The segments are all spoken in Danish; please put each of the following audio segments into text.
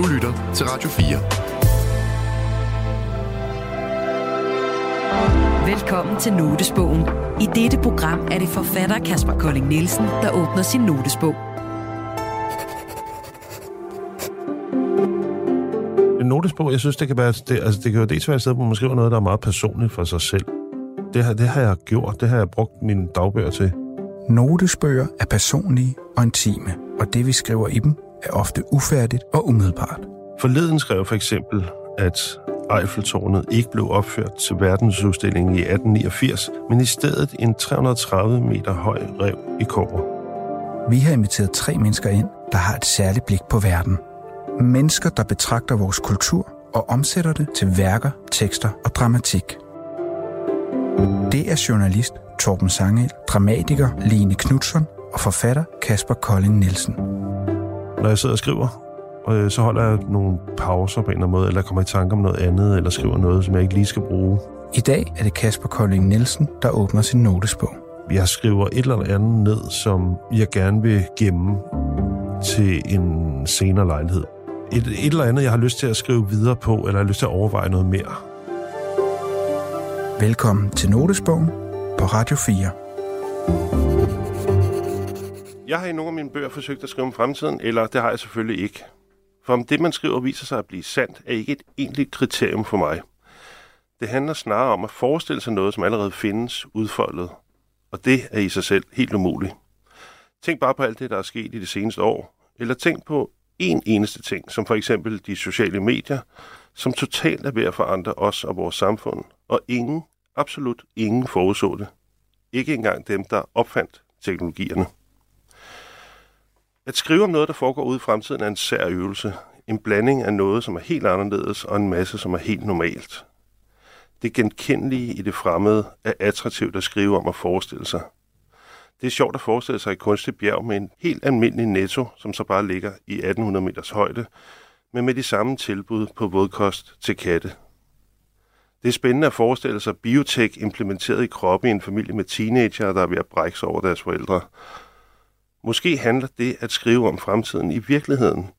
Du lytter til Radio 4. Velkommen til Notesbogen. I dette program er det forfatter Kasper Kolding Nielsen, der åbner sin notesbog. En notesbog, jeg synes, det kan være, det, altså, det kan jo dels være et sted, hvor man skriver noget, der er meget personligt for sig selv. Det, har, det har jeg gjort, det har jeg brugt mine dagbøger til. Notesbøger er personlige og intime, og det vi skriver i dem er ofte ufærdigt og umiddelbart. Forleden skrev for eksempel, at Eiffeltårnet ikke blev opført til verdensudstillingen i 1889, men i stedet en 330 meter høj rev i Kåre. Vi har inviteret tre mennesker ind, der har et særligt blik på verden. Mennesker, der betragter vores kultur og omsætter det til værker, tekster og dramatik. Det er journalist Torben Sangel, dramatiker Line Knudsen og forfatter Kasper Kolding Nielsen. Når jeg sidder og skriver, og så holder jeg nogle pauser på en eller anden måde, eller kommer i tanke om noget andet, eller skriver noget, som jeg ikke lige skal bruge. I dag er det Kasper Kolding Nielsen, der åbner sin notesbog. Jeg skriver et eller andet ned, som jeg gerne vil gemme til en senere lejlighed. Et, et eller andet, jeg har lyst til at skrive videre på, eller har lyst til at overveje noget mere. Velkommen til Notesbogen på Radio 4. Jeg har i nogle af mine bøger forsøgt at skrive om fremtiden, eller det har jeg selvfølgelig ikke. For om det, man skriver, viser sig at blive sandt, er ikke et egentligt kriterium for mig. Det handler snarere om at forestille sig noget, som allerede findes udfoldet. Og det er i sig selv helt umuligt. Tænk bare på alt det, der er sket i det seneste år. Eller tænk på en eneste ting, som for eksempel de sociale medier, som totalt er ved at forandre os og vores samfund. Og ingen, absolut ingen forudså det. Ikke engang dem, der opfandt teknologierne. At skrive om noget, der foregår ude i fremtiden, er en sær øvelse. En blanding af noget, som er helt anderledes, og en masse, som er helt normalt. Det genkendelige i det fremmede er attraktivt at skrive om og forestille sig. Det er sjovt at forestille sig et kunstigt bjerg med en helt almindelig netto, som så bare ligger i 1800 meters højde, men med de samme tilbud på vådkost til katte. Det er spændende at forestille sig biotek implementeret i kroppen i en familie med teenager, der er ved at brække sig over deres forældre. Måske handler det at skrive om fremtiden i virkeligheden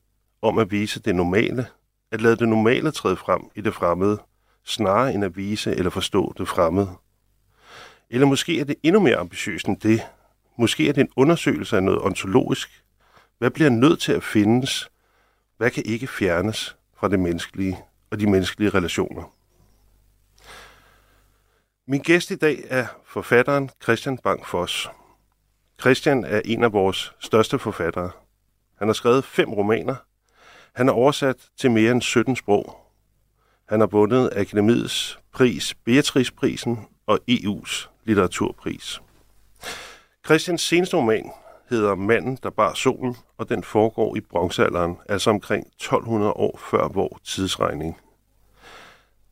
om at vise det normale, at lade det normale træde frem i det fremmede, snarere end at vise eller forstå det fremmede. Eller måske er det endnu mere ambitiøst end det. Måske er det en undersøgelse af noget ontologisk. Hvad bliver nødt til at findes? Hvad kan ikke fjernes fra det menneskelige og de menneskelige relationer? Min gæst i dag er forfatteren Christian Bang Foss. Christian er en af vores største forfattere. Han har skrevet fem romaner. Han er oversat til mere end 17 sprog. Han har vundet Akademiets pris, Beatrice-prisen og EU's litteraturpris. Christians seneste roman hedder Manden, der bar solen, og den foregår i bronzealderen, altså omkring 1200 år før vores tidsregning.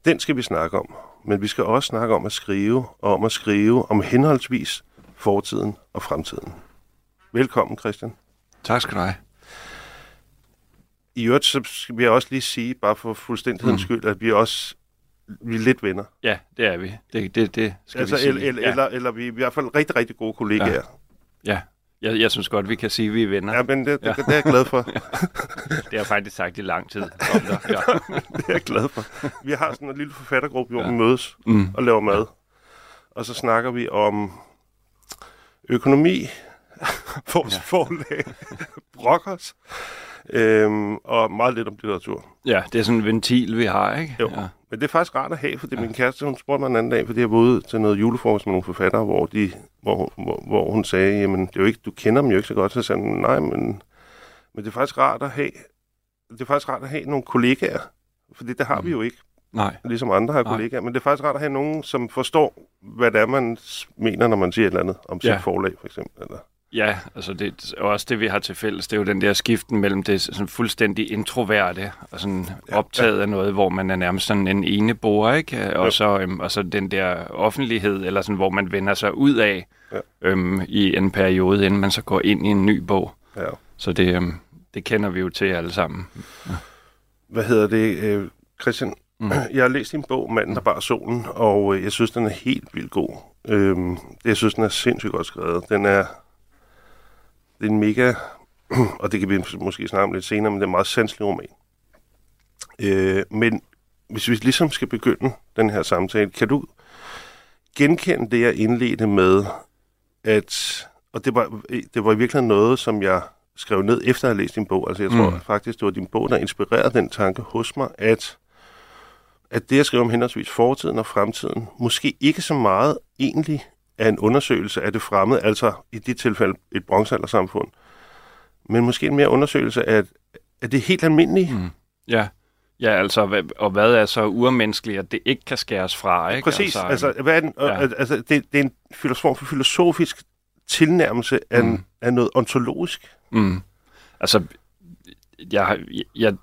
Den skal vi snakke om, men vi skal også snakke om at skrive, og om at skrive om henholdsvis fortiden og fremtiden. Velkommen, Christian. Tak skal du have. I øvrigt, så skal vi også lige sige, bare for fuldstændighedens mm. skyld, at vi også vi er lidt venner. Ja, det er vi. Det, det, det skal altså, vi sige. Eller, eller, ja. eller, eller vi er i hvert fald rigtig, rigtig gode kollegaer. Ja. ja. Jeg, jeg synes godt, vi kan sige, at vi er venner. Ja, men det, det, ja. det er jeg glad for. ja. Det har jeg faktisk sagt i lang tid. Om dig. Ja. det er jeg glad for. Vi har sådan en lille forfattergruppe, hvor ja. vi mødes mm. og laver mad. Ja. Og så snakker vi om økonomi, vores ja. forlag, brokkers, øhm, og meget lidt om litteratur. Ja, det er sådan en ventil, vi har, ikke? Jo, ja. men det er faktisk rart at have, fordi ja. min kæreste, hun spurgte mig en anden dag, fordi jeg var ude til noget julefrokost med nogle forfattere, hvor, de, hvor, hvor, hvor hun sagde, jamen, det er jo ikke, du kender dem jo ikke så godt, så sagde hun, nej, men, men det er faktisk rart at have, det er faktisk rart at have nogle kollegaer, fordi det har mm. vi jo ikke. Nej. Ligesom andre har kollegaer. Men det er faktisk rart at have nogen, som forstår, hvad det er, man mener, når man siger et eller andet om ja. sit forlag, for eksempel. Eller? Ja, altså det er også det, vi har til fælles. Det er jo den der skiften mellem det sådan fuldstændig introverte og sådan ja, optaget ja. af noget, hvor man er nærmest sådan en eneboer, ikke? Og, så, øhm, og så den der offentlighed, eller sådan, hvor man vender sig ud af ja. øhm, i en periode, inden man så går ind i en ny bog. Ja. Så det, øhm, det kender vi jo til alle sammen. Ja. Hvad hedder det, øh, Christian? Mm. Jeg har læst din bog, Manden, der bar solen, og øh, jeg synes, den er helt vildt god. Øhm, jeg synes, den er sindssygt godt skrevet. Den er, det er en mega, og det kan vi måske snakke om lidt senere, men det er en meget sanselig roman. Øh, men hvis vi ligesom skal begynde den her samtale, kan du genkende det, jeg indledte med, at, og det var, det var i virkeligheden noget, som jeg skrev ned efter at have læst din bog. Altså jeg tror Mm. faktisk, det var din bog, der inspirerede den tanke hos mig, at, at det, jeg skrev om henholdsvis fortiden og fremtiden, måske ikke så meget egentlig er en undersøgelse af det fremmede, altså i dit tilfælde et bronzealdersamfund, men måske en mere undersøgelse af, af det helt almindelige. Mm. Ja. Ja, altså, hvad, og hvad er så urmenneskeligt, at det ikke kan skæres fra, ikke? Præcis. Altså, øhm, hvad er den, ja. altså det, det er en form for filosofisk tilnærmelse af, Mm. af noget ontologisk. Mm. Altså, jeg, jeg,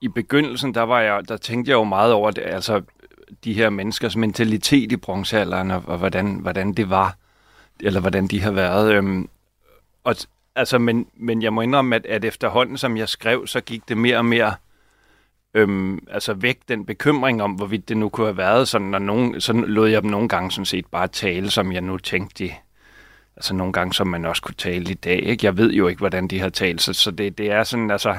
i begyndelsen, der, var jeg, der tænkte jeg jo meget over det, altså de her menneskers mentalitet i bronzealderen, og, og hvordan, hvordan det var, eller hvordan de har været. Øhm, og, altså, men, men jeg må indrømme, at, at efterhånden, som jeg skrev, så gik det mere og mere øhm, altså væk den bekymring om, hvorvidt det nu kunne have været sådan, og nogen, så lod jeg dem nogle gange sådan set bare tale, som jeg nu tænkte, de, altså nogle gange, som man også kunne tale i dag. Ikke? Jeg ved jo ikke, hvordan de har talt, så, så det, det er sådan, altså...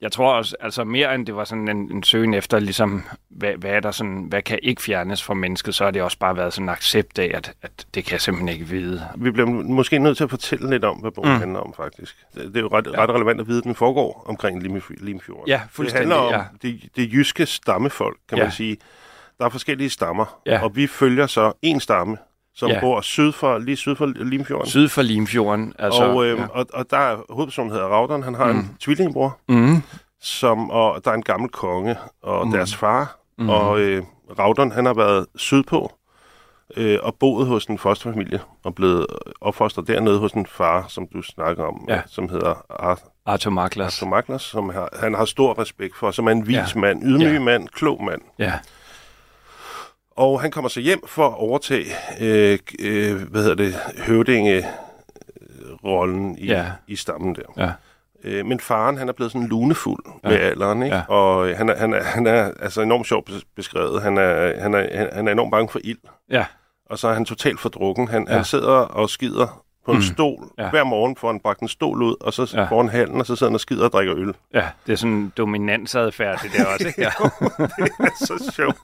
Jeg tror også, altså mere end det var sådan en, en søgen efter, ligesom, hvad, hvad, er der sådan, hvad kan ikke fjernes fra mennesket, så har det også bare været sådan en accept af, at, at det kan jeg simpelthen ikke vide. Vi bliver måske nødt til at fortælle lidt om, hvad bogen Mm. handler om, faktisk. Det, det er jo ret, Ja. ret relevant at vide, at den foregår omkring Limf- Limfjorden. Ja, det fuldstændig, handler om ja. det, det jyske stammefolk, kan Ja. man sige. Der er forskellige stammer, Ja. og vi følger så en stamme, som Ja. bor syd for, lige syd for Limfjorden. Syd for Limfjorden, altså... og, øhm, ja. og, og der er hovedpersonen hedder Raudern, han har mm. En tvillingbror, mm, som, og der er en gammel konge og Mm. deres far, mm, og øh, Raudern, han har været sydpå øh, og boet hos en fosterfamilie og blevet opfostret dernede hos en far, som du snakker om, Ja. som hedder Arthur Arthur Maklas. Magnus, som har, han har stor respekt for, som er en vis Ja. mand, ydmyg ja. mand, klog mand. Ja, Og han kommer så hjem for at overtage, øh, øh, hvad hedder det, høvdinge rollen i, Ja. i stammen der. ja, Øh, men faren, han er blevet sådan lunefuld Ja. med alderen, ikke? Ja. Og øh, han er, han, er, han er altså enormt sjovt bes- beskrevet. Han er, han, er, han- er enormt bange for ild, ja, og så er han totalt fordrukken. Han, ja. han sidder og skider på en Mm. stol. Ja. Hver morgen får han bragt en stol ud, og så Ja. får han halen, og så sidder han og skider og drikker øl. ja. Det er sådan en dominansadfærd, det der også, ikke? Ja. det er så sjovt.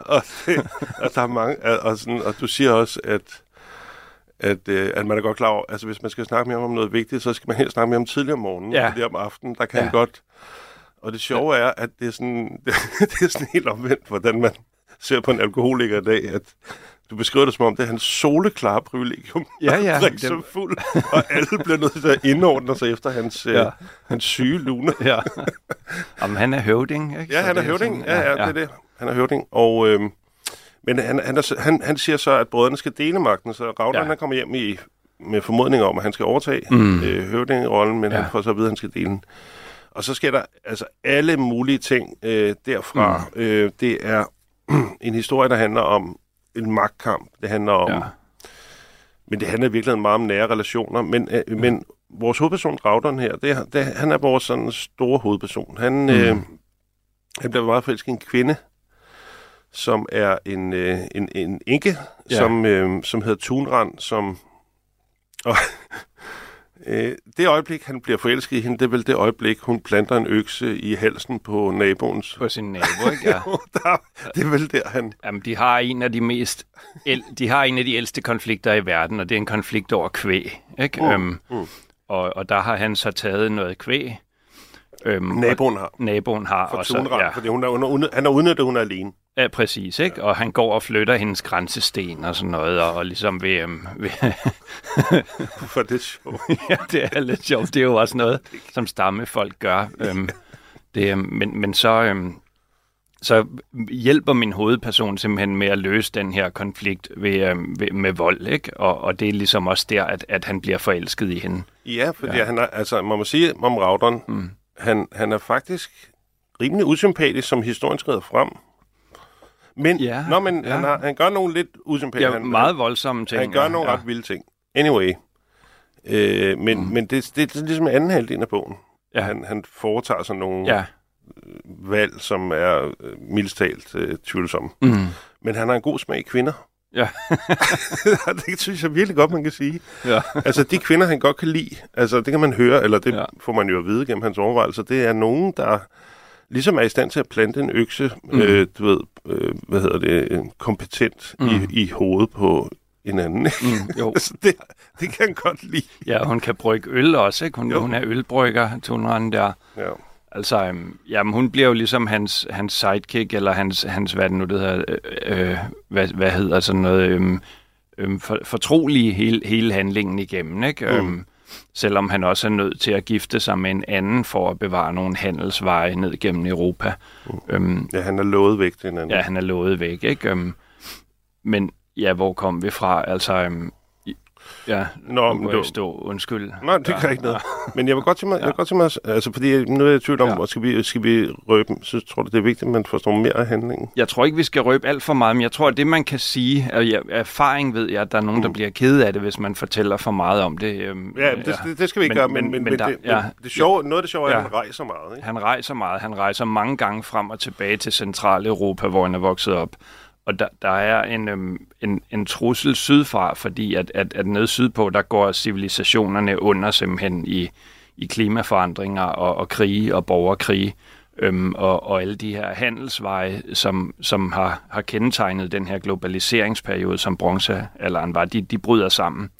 og, det, og, der er mange, og, sådan, og du siger også, at, at, øh, at man er godt klar over, altså hvis man skal snakke mere om noget vigtigt, så skal man helst snakke mere om tidligere om morgenen, Ja. fordi om aftenen, der kan Ja. han godt. Og det sjove er, at det er sådan, det er sådan helt omvendt, hvordan man ser på en alkoholiker i dag, at du beskriver det som om, det er hans soleklare privilegium Ja, ja. Det- sig fuld, og alle bliver nødt til at indordne sig efter hans, Ja. øh, hans syge lune. ja. Jamen, han er høvding, ikke? Ja, Så han er høvding. sådan- Ja, ja, det er det. Han er høvding. Og, øhm, men han, han, er, så- han, han siger så, at brødrene skal dele magten, så Ravderen Ja. ja. han kommer hjem i, med formodning om, at han skal overtage Mm. øh, høvdingerollen, men Ja. ja. han får så at vide, at han skal dele den. Og så sker der altså alle mulige ting øh, derfra. Mm. Øh, det er en historie, der handler om en magtkamp. Det handler om... Ja. Men det handler virkelig meget om nære relationer. Men, øh, men vores hovedperson, Raudern her, det, det, han er vores sådan store hovedperson. Han, mm. øh, han bliver meget forelsket en kvinde, som er en, øh, en, en enke, Ja. ja. som, øh, som hedder Tunrand, som... Og, øh, det øjeblik, han bliver forelsket i hende, det er vel det øjeblik, hun planter en økse i halsen på naboens. På sin nabo, ikke? Ja. der, det er vel der, han... Jamen, de har en af de mest... El, de har en af de ældste konflikter i verden, og det er en konflikt over kvæg, ikke? Mm, Øhm, mm. og, og der har han så taget noget kvæg. Øhm, Naboen har. Og naboen har For også... Tunrand, Ja, fordi hun er, under, han har udnyttet, hun er alene. ja, præcis, ikke? Og han går og flytter hendes grænsesten og sådan noget, og, og ligesom ved... Øhm, ved For det er sjovt. ja, det er lidt sjovt. Det er jo også noget, som stammefolk gør. Øhm, det, øhm, men, men så, øhm, så hjælper min hovedperson simpelthen med at løse den her konflikt ved, øhm, ved, med vold, ikke? Og, og det er ligesom også der, at, at han bliver forelsket i hende. Ja, fordi Ja. ja. han er, altså, man må sige om Raudern, Mm. Han, han er faktisk rimelig usympatisk, som historien skrider frem. Men, Ja, nå, men ja. han, har, han gør nogle lidt usympatiske... Ja, han, meget voldsomme ting. Han gør nogle ja. ret vilde ting. Anyway. Øh, men, mm. men det, det, det er ligesom anden halvdel af bogen. Ja. Han, han foretager sådan nogle Ja. valg, som er øh, mildest talt øh, tvivlsomme. Mm. Men han har en god smag i kvinder. Ja. det synes jeg virkelig godt, man kan sige. ja. Altså, de kvinder, han godt kan lide, altså, det kan man høre, eller det Ja. får man jo at vide gennem hans overvejelser, det er nogen, der ligesom er i stand til at plante en økse, mm. øh, du ved, øh, hvad hedder det, kompetent mm. i, i hovedet på en anden. Mm, jo. altså, det, det kan han godt lide. Ja, hun kan brygge øl også, ikke? Hun, hun er ølbrygger, Tunren der. Ja. Altså, øhm, jamen, hun bliver jo ligesom hans, hans sidekick, eller hans, hans hvad det nu det hedder, øh, øh, hvad, hvad hedder sådan noget, øhm, øhm, for, fortrolige hele, hele handlingen igennem, ikke? Mm. Øhm, selvom han også er nødt til at gifte sig med en anden for at bevare nogle handelsveje ned gennem Europa. Mm. Øhm, ja, han er lovet væk til en anden. Ja, han er lovet væk, ikke? Øhm, men ja, hvor kom vi fra? Altså, øhm, Ja, Nå, nu må stå. Undskyld. Nej, det ja. kan ikke noget. Men jeg vil godt til mig, ja. jeg vil godt til mig altså fordi nu er jeg i tvivl om, ja. skal vi, skal vi røbe, så tror du, det er vigtigt, at man forstår mere af handlingen? Jeg tror ikke, vi skal røbe alt for meget, men jeg tror, at det man kan sige, og jeg, erfaring ved jeg, at der er nogen, der mm. bliver ked af det, hvis man fortæller for meget om det. Øhm, ja, det, ja. Det, det skal vi ikke men, gøre, men, men, men, der, det, ja, det sjove, noget af det sjove er, at han rejser meget. Ikke? Han rejser meget. Han rejser mange gange frem og tilbage til Centraleuropa, hvor han er vokset op. Og der, der er en, øhm, en, en trussel sydfra, fordi at, at, at nede sydpå, der går civilisationerne under simpelthen i, i klimaforandringer og, og krige og borgerkrige. Øhm, og, og alle de her handelsveje, som, som har, har kendetegnet den her globaliseringsperiode, som bronzealderen var, de, de bryder sammen.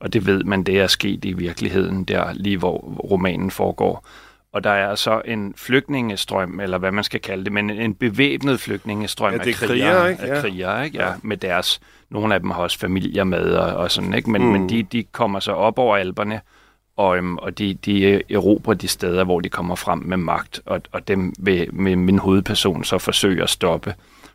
Og det ved man, det er sket i virkeligheden, der lige hvor romanen foregår og der er så en flygtningestrøm, eller hvad man skal kalde det, men en bevæbnet flygtningestrøm ja, af krigere, ikke? Af krigere, ikke? Ja, med deres, nogle af dem har også familier med og, og sådan, ikke? Men, mm. men de, de kommer så op over alberne, og, øhm, og de, de erobrer de steder, hvor de kommer frem med magt, og, og dem vil med min hovedperson så forsøge at stoppe.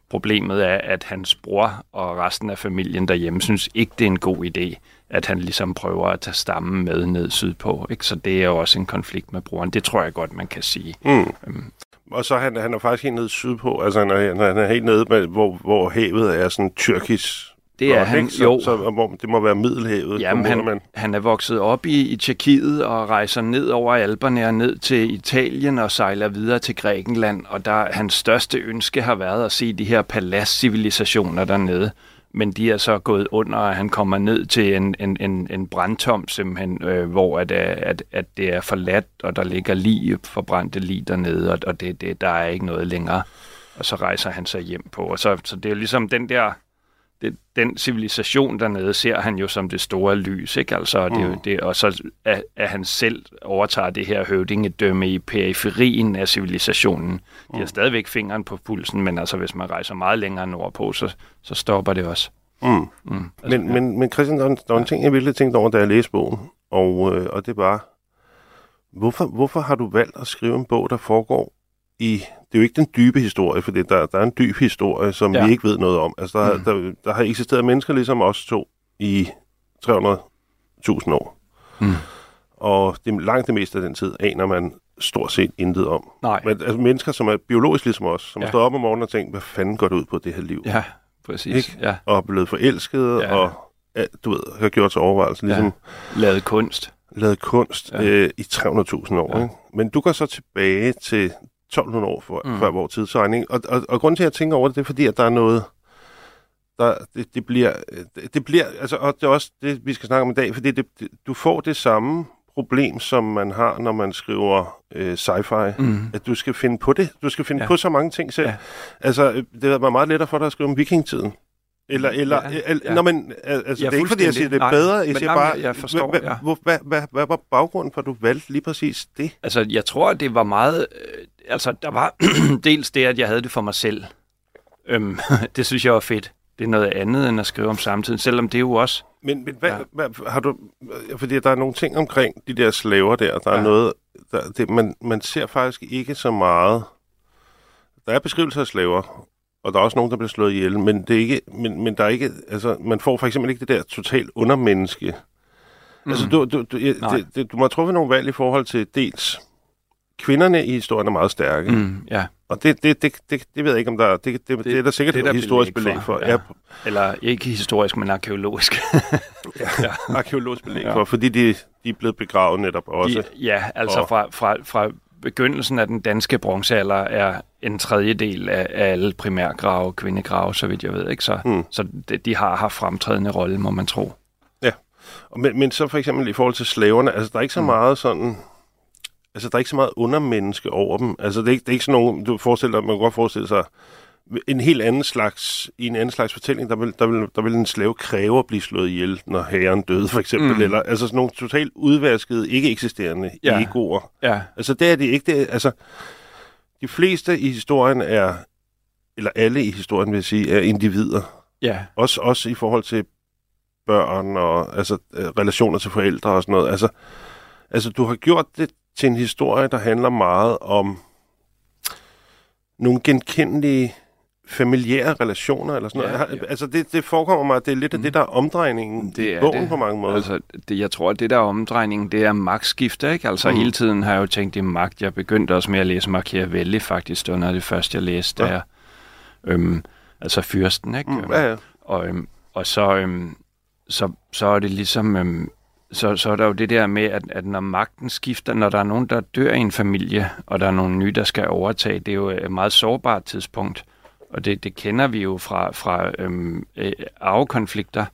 Problemet er, at hans bror og resten af familien derhjemme synes ikke, det er en god idé at han ligesom prøver at tage stammen med ned sydpå. Ikke? Så det er jo også en konflikt med broren. Det tror jeg godt, man kan sige. Mm. Um, og så han, han er faktisk helt nede sydpå, altså han er, han er helt nede, med, hvor, hvor havet er sådan tyrkisk det er han, så, jo. Så, så, det må være Middelhavet. Jamen, han, man. han er vokset op i, i Tjekkiet og rejser ned over Alperne og ned til Italien og sejler videre til Grækenland. Og der hans største ønske har været at se de her paladscivilisationer dernede men de er så gået under, og han kommer ned til en, en, en, en brandtom simpelthen, øh, hvor at, øh, at, at det er forladt, og der ligger lige forbrændte lige dernede, og, og det, det, der er ikke noget længere. Og så rejser han sig hjem på. Og så, så det er ligesom den der det, den civilisation dernede ser han jo som det store lys, ikke? Altså, det, mm. det, og så at, at han selv overtager det her høvdingedømme i periferien af civilisationen. De mm. har stadigvæk fingeren på pulsen, men altså, hvis man rejser meget længere nordpå, så, så stopper det også. Mm. Mm. Altså, men, ja. men, men Christian, der, der var en ting, jeg virkelig tænkte over, da jeg læste bogen, og, øh, og det var, hvorfor, hvorfor har du valgt at skrive en bog, der foregår i, det er jo ikke den dybe historie, for der, der er en dyb historie, som ja. vi ikke ved noget om. Altså, der, mm. der, der har eksisteret mennesker ligesom os to i 300.000 år. Mm. Og det, langt det meste af den tid aner man stort set intet om. Nej. Men altså, mennesker, som er biologisk ligesom os, som ja. står op om morgenen og tænker, hvad fanden går det ud på det her liv? Ja, præcis. Ikke? Ja. Og er blevet forelsket, ja. og ja, du ved, har gjort sig overvejelser. Ligesom, ja. Lavet kunst. Lavet kunst ja. øh, i 300.000 år. Ja. Ikke? Men du går så tilbage til 1200 år for, mm. før vores tidsregning. Og, og, og grunden til, at jeg tænker over det, det er fordi, at der er noget, der, det, det bliver, det, det bliver, altså, og det er også det, vi skal snakke om i dag, fordi det, det, du får det samme problem, som man har, når man skriver øh, sci-fi, mm. at du skal finde på det. Du skal finde ja. på så mange ting selv. Ja. Altså, det var meget lettere for dig at skrive om vikingtiden. Eller, eller, ja, el, ja. Når man, altså, ja, det er ikke fordi, jeg siger, det er bedre. Jeg siger bare, jeg forstår, hvad, ja. hvad, hvad, hvad, hvad var baggrunden for, at du valgte lige præcis det? Altså, jeg tror, det var meget... Altså, der var dels det, at jeg havde det for mig selv. Øhm, det synes jeg var fedt. Det er noget andet, end at skrive om samtiden, selvom det er jo også... Men, men hvad, ja. hvad, har du... Fordi der er nogle ting omkring de der slaver der. Der ja. er noget... Der, det, man, man ser faktisk ikke så meget... Der er beskrivelser af slaver, og der er også nogen, der bliver slået ihjel, men, det er ikke, men, men der er ikke, altså, man får for eksempel ikke det der totalt undermenneske. Mm. Altså, du, du, du, det, det, du må have truffet nogle valg i forhold til dels kvinderne i historien er meget stærke. Mm, ja. Og det, det, det, det, det ved jeg ikke, om der det, det, det, det er der sikkert det, der historisk belæg for. for. Ja. Ja. Eller ikke historisk, men arkeologisk. ja, ja, arkeologisk belæg ja. for, fordi de, de er blevet begravet netop også. De, ja, altså og, fra, fra, fra begyndelsen af den danske bronzealder er en tredjedel af, af alle primærgrave, kvindegrave, så vidt jeg ved. Ikke? Så, mm. så de, de har haft fremtrædende rolle, må man tro. Ja, men, men så for eksempel i forhold til slaverne, altså der er ikke så mm. meget sådan altså, der er ikke så meget undermenneske over dem. Altså, det er ikke, det er ikke sådan nogen, du forestiller dig, man kan godt forestille sig, en helt anden slags, i en anden slags fortælling, der vil, der vil, der vil en slave kræve at blive slået ihjel, når herren døde, for eksempel. Mm. Eller, altså sådan nogle totalt udvaskede, ikke eksisterende Ja. egoer. Ja, Altså, det er det ikke. Det er, altså, de fleste i historien er, eller alle i historien vil jeg sige, er individer. ja, Også, også i forhold til børn og altså, øh, relationer til forældre og sådan noget. Altså, altså, du har gjort det til en historie, der handler meget om nogle genkendelige familiære relationer eller sådan Ja, noget. Ja. Altså, det, det forekommer mig, at det er lidt af det, der er omdrejningen Det i er bogen det. på mange måder. Altså, det, jeg tror, at det der omdrejning, det er magtskifte, ikke? Altså, Mm. mm. hele tiden har jeg jo tænkt i magt. Jeg begyndte også med at læse Machiavelli, faktisk. Det var noget af det første, jeg læste, Ja. der. Øhm, altså fyrsten, ikke? Mm, ja, ja. Og, øhm, og så, øhm, så, så er det ligesom... Øhm, så, så er der jo det der med, at, at når magten skifter, når der er nogen, der dør i en familie, og der er nogen nye, der skal overtage, det er jo et meget sårbart tidspunkt. Og det, det kender vi jo fra, fra øhm, øh, arvekonflikter.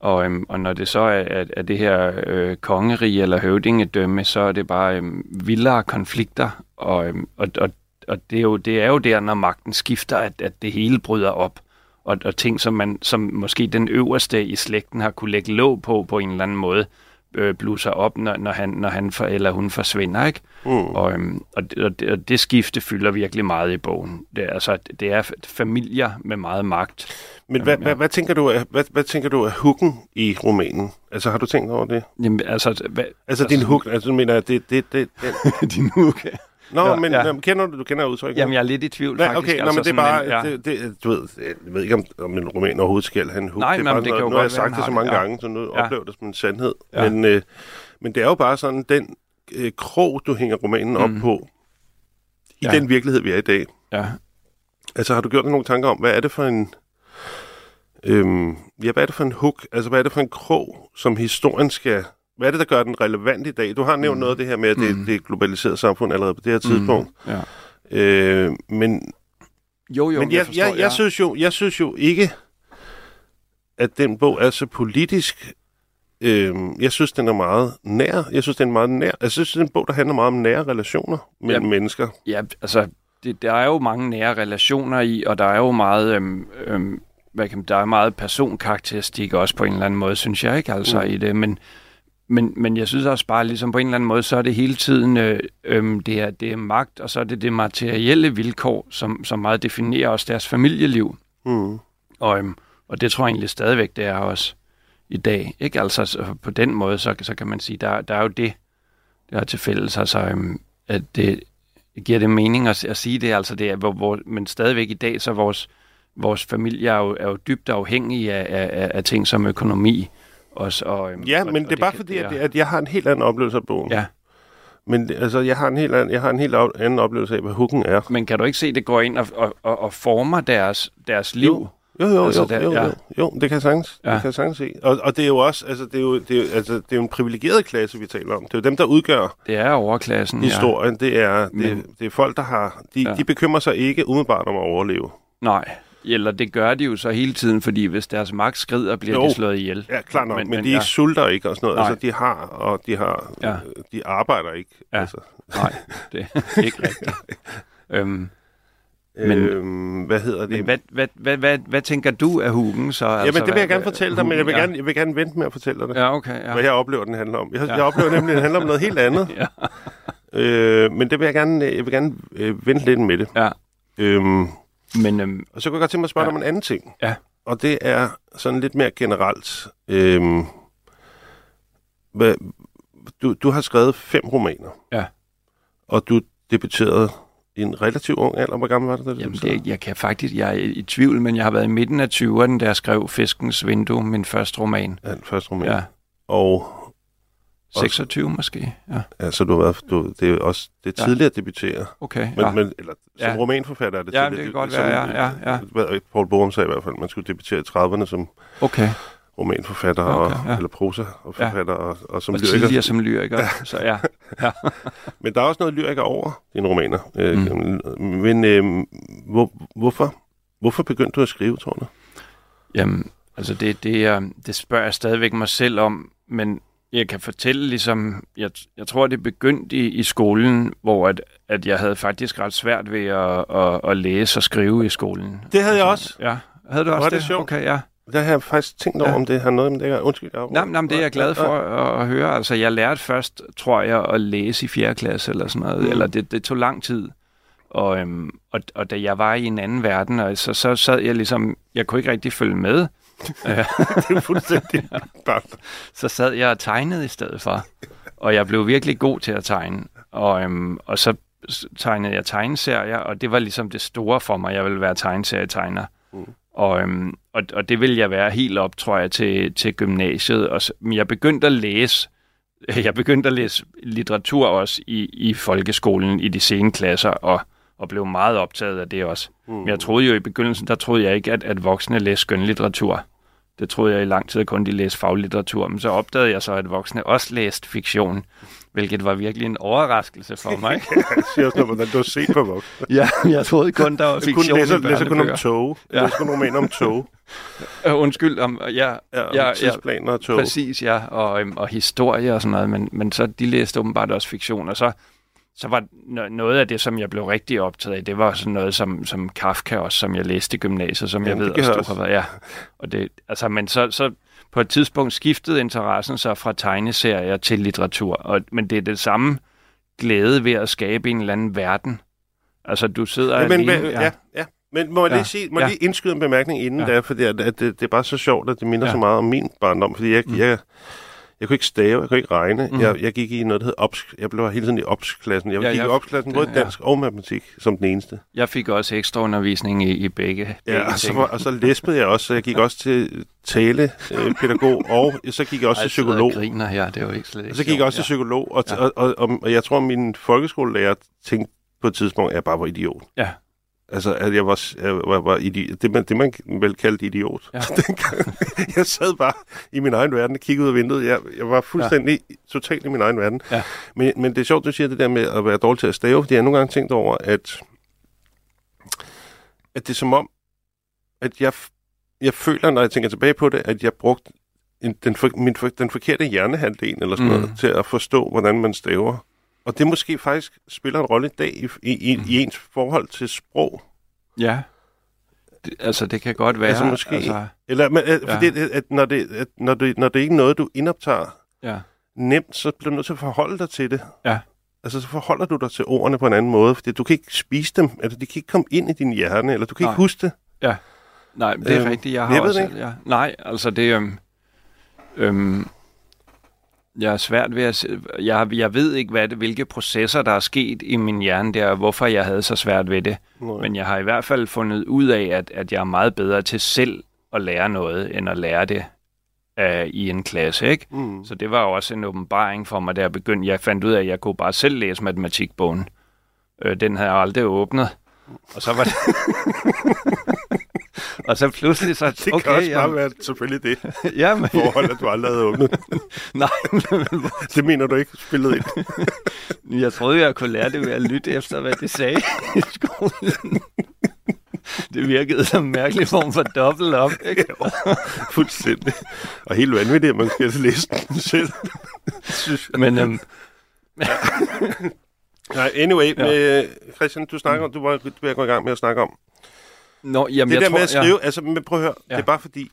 Og, øhm, og når det så er, er, er det her øh, kongerige eller høvdingedømme, så er det bare øhm, vildere konflikter. Og, øhm, og, og, og det, er jo, det er jo der, når magten skifter, at, at det hele bryder op. Og, og ting, som, man, som måske den øverste i slægten har kunne lægge låg på på en eller anden måde, øh, bluser op, når, når, han, når han for, eller hun forsvinder. Ikke? Mm. Og, øhm, og, det, og, det, og det skifte fylder virkelig meget i bogen. Det altså, det er familier med meget magt. Men hvad, ja. hvad, hvad, tænker du hvad, hvad tænker du er hooken i romanen? Altså, har du tænkt over det? Jamen, altså, hvad, Altså, din hook, altså, du mener, det, det, det, det. din uge. Nå, Ja, men ja. jamen, kender du, du kender udtrykket? Jamen, jeg er lidt i tvivl, Nej, faktisk. okay, altså, nå, men det er bare, men, det, det, du ved, jeg ved ikke, om, om en roman overhovedet skal have en hook. Nej, det er men bare det noget, kan jo nu har jeg sagt det så mange det, ja. gange, så nu Ja. oplever det som en sandhed. Ja. Men, øh, men det er jo bare sådan, den øh, krog, du hænger romanen op Mm. på, i Ja. den virkelighed, vi er i dag. Ja. Altså, har du gjort dig nogle tanker om, hvad er det for en... Øhm, ja, hvad er det for en hook? Altså, hvad er det for en krog, som historien skal... Hvad er det, der gør den relevant i dag? Du har nævnt mm. noget af det her med, at det, Mm. det er et globaliseret samfund allerede på det her tidspunkt. Ja. Øh, men Jo, jo, men jeg, forstår, jeg, jeg, synes jo, jeg synes jo ikke, at den bog er så politisk. Øhm, jeg synes, den er meget nær. Jeg synes, den er meget nær. Jeg synes, det er en bog, der handler meget om nære relationer mellem Ja. mennesker. Ja, altså, det, der er jo mange nære relationer i, og der er jo meget, øhm, øhm, hvad kan man, der er meget personkarakteristik også på en eller anden måde, synes jeg ikke, altså Mm. i det, men, men, men jeg synes også bare, ligesom på en eller anden måde, så er det hele tiden, øh, øhm, det, er, det er magt, og så er det det materielle vilkår, som, som meget definerer også deres familieliv. Mm. Og, øhm, og det tror jeg egentlig stadigvæk, det er også i dag. Ikke? Altså så på den måde, så, så kan man sige, der, der er jo det, der er til fælles, altså, øhm, at det giver det mening at, at sige det, altså det er, hvor, hvor, men stadigvæk i dag, så vores, vores familie er jo, er jo dybt afhængige af, af, af, af ting som økonomi. Også, og, øhm, Ja, og, men og det er bare kan- fordi, at, at jeg har en helt anden oplevelse af bogen. Ja, Men altså, jeg har en helt anden, jeg har en helt anden oplevelse af, hvad hooken er. men kan du ikke se, at det går ind og, og, og, og former deres, deres liv? Jo. Jo, jo, Altså, jo, der- jo, ja. jo, jo, det kan jeg sagtens, ja. Ja. det kan jeg sagtens se. Og, og det er jo også, altså det er jo, det er, jo- altså, det er jo en privilegeret klasse, vi taler om. Det er jo dem, der udgør Det er overklassen, historien. Det er, det, Men- det er folk, der har, de, Ja. de bekymrer sig ikke umiddelbart om at overleve. ja. Nej, eller det gør de jo så hele tiden, fordi hvis deres magt skrider, bliver Jo. de slået ihjel. Ja, klart nok, men, Men- de ja. ikke sulter ikke og sådan noget. Nej. Altså, de har, og de har, Ja. de arbejder ikke. Ja. Altså. Nej, det er ikke rigtigt. øhm, Men- øhm, hvad hedder det? hvad, hvad, hvad, hvad, hvad tænker du af Hugen så? Jamen, det vil jeg gerne fortælle dig, men jeg vil, gerne, jeg vil gerne vente med at fortælle dig det. Ja, okay, ja. Hvad jeg oplever, den handler om. Jeg, Ja. jeg oplever nemlig, at den handler om noget helt andet. Ja. Øh, men det vil jeg gerne, jeg vil gerne øh, vente lidt med det. Ja. Øhm, Men øhm, og så kunne jeg godt tænke mig at spørge Ja. dig om en anden ting. Ja. Og det er sådan lidt mere generelt. Øhm, hvad, du, du har skrevet fem romaner. Ja. Og du debuterede i en relativt ung alder. Hvor gammel var du, da du jamen, debuterede? det, jeg kan faktisk, jeg er i tvivl, men jeg har været i midten af 20'erne, da jeg skrev Fiskens Vindue, min første roman. Ja, den første roman. Ja, Og 26 måske. Ja, ja, så du har været, du, det er også det er Ja. tidligere at debutere. okay. Men, ja. men, eller, som Ja. romanforfatter er det Ja, tidligere. det kan godt som, være, ja, ja, ja. Paul Borum sagde i hvert fald, man skulle debutere i 30'erne som Okay, romanforfatter, Okay, og, ja. eller prosa og forfatter, og, og som og lyriker. tidligere som lyriker. Så ja, Men der er også noget lyriker over dine romaner. Øh, Mm. Men øh, hvor, hvorfor? Hvorfor begyndte du at skrive, tror du? Jamen, altså det, det, er, det spørger jeg stadigvæk mig selv om, men, jeg kan fortælle, ligesom, jeg, jeg tror, det begyndte i, i skolen, hvor at, at jeg havde faktisk ret svært ved at, at, at læse og skrive i skolen. Det havde jeg også. Ja, havde du også Var det det? sjovt? Okay, ja. Der har jeg faktisk tænkt over, Ja. om det har noget med det her. Undskyld. Jeg... Nej, nej, men det er jeg glad for at, at høre. Altså, jeg lærte først, tror jeg, at læse i 4. klasse eller sådan noget. Mm. Mm. Eller det, det tog lang tid. Og, øhm, og, og da jeg var i en anden verden, og så, så sad jeg ligesom... Jeg kunne ikke rigtig følge med. Det er fuldstændig bare... så sad jeg og tegnede i stedet for. Og jeg blev virkelig god til at tegne. Og, øhm, og så tegnede jeg tegneserier, og det var ligesom det store for mig. Jeg ville være tegneserietegner. Mm. Og, øhm, og, og det ville jeg være helt op, tror jeg, til, til gymnasiet. Og så, men jeg begyndte at læse jeg begyndte at læse litteratur også i, i folkeskolen i de sene klasser, og, og blev meget optaget af det også. Mm. Men jeg troede jo i begyndelsen, der troede jeg ikke, at, at voksne læste skønlitteratur. Det troede jeg i lang tid kun, de læste faglitteratur. Men så opdagede jeg så, at voksne også læste fiktion, hvilket var virkelig en overraskelse for mig. Jeg siger også noget, hvordan du har set på voksne. ja, jeg troede kun, der var Jeg fiktion læser, i læser kun om tog. Jeg Ja. læser kun romaner om tog. Øh, undskyld, om, ja, Ja, om Ja, ja. tidsplaner og tog. Præcis, ja, og, øhm, og historie og sådan noget, men, men så de læste åbenbart også fiktion, og så, så var no- noget af det, som jeg blev rigtig optaget af, det var sådan noget som, som Kafka også, som jeg læste i gymnasiet, som Jamen, jeg det ved også, du har været, ja. Og det, altså, men så, så på et tidspunkt skiftede interessen så fra tegneserier til litteratur, og, men det er det samme glæde ved at skabe en eller anden verden. Altså, du sidder Ja, men, alene. ja. ja, ja. Men må jeg Ja. lige, sige, må jeg Ja. lige indskyde en bemærkning inden Ja. der, fordi at, at det, det er bare så sjovt, at det minder Ja. så meget om min barndom, fordi jeg, mm. jeg, jeg kunne ikke stave, jeg kunne ikke regne. Mm. Jeg, jeg gik i noget, der hed ops. Jeg blev hele tiden i ops-klassen. Jeg Ja, gik jeg- i ops-klassen både ja. dansk og matematik som den eneste. Jeg fik også ekstra undervisning i, i begge, begge Ja, og så, var, og så læspede jeg også, så jeg gik også til talepædagog, og så gik jeg også Ej, til jeg psykolog. griner her, det jo ikke slet ikke Og så gik jeg også til psykolog, og, Ja. ja. og, og, og, og jeg tror, min folkeskolelærer tænkte på et tidspunkt, at jeg bare var idiot. Ja. Altså, at jeg var, jeg var, var idi- det, man, det, man vel kaldte idiot. Ja. Dengang, jeg sad bare i min egen verden og kiggede ud af vinduet. Jeg, jeg var fuldstændig ja. totalt i min egen verden. Ja. Men, men det er sjovt, du siger det der med at være dårlig til at stave, fordi jeg har nogle gange tænkt over, at, at det er som om, at jeg, jeg føler, når jeg tænker tilbage på det, at jeg brugte en, den, for, min, for, den forkerte hjernehalvdel eller sådan mm. noget, til at forstå, hvordan man staver. Og det måske faktisk spiller en rolle i dag i, i, i, i ens forhold til sprog. Ja. Det, altså, det kan godt være. Altså, måske- Altså, Eller, men, ja. Ja. fordi, at, at, når, det, at når, det, når det ikke er noget, du indoptager ja. nemt, så bliver du nødt til at forholde dig til det. Ja. Altså, så forholder du dig til ordene på en anden måde, fordi du kan ikke spise dem, altså, de kan ikke komme ind i din hjerne, eller du kan Nej. ikke huske det. Nej, det er Øhm, rigtigt. Jeg har jeg også... Ja. Nej, altså det... Øhm, øhm, jeg er svært ved at... se- Jeg, jeg ved ikke, hvad det, hvilke processer, der er sket i min hjerne der, og hvorfor jeg havde så svært ved det. Nej. Men jeg har i hvert fald fundet ud af, at, at jeg er meget bedre til selv at lære noget, end at lære det uh, i en klasse, ikke? Mm. Så det var jo også en åbenbaring for mig, da jeg begyndte. Jeg fandt ud af, at jeg kunne bare selv læse matematikbogen. Øh, den havde jeg aldrig åbnet. Og så var det... og så pludselig så... Det okay, kan også bare jamen, være selvfølgelig det ja, men, forhold, at du aldrig havde åbnet. nej, Det mener du ikke spillet ind. men jeg troede, jeg kunne lære det ved at lytte efter, hvad det sagde i skolen. Det virkede som en mærkelig form for dobbelt op, ikke? Fuldstændig. Og helt vanvittigt, at man skal læse den selv. Men øhm, Nej, anyway, Ja. med, Christian, du snakker om, du var at gå i gang med at snakke om. Nå, jamen, det jeg der tror, med at skrive, ja. altså, men prøv at høre, Ja. det er bare fordi,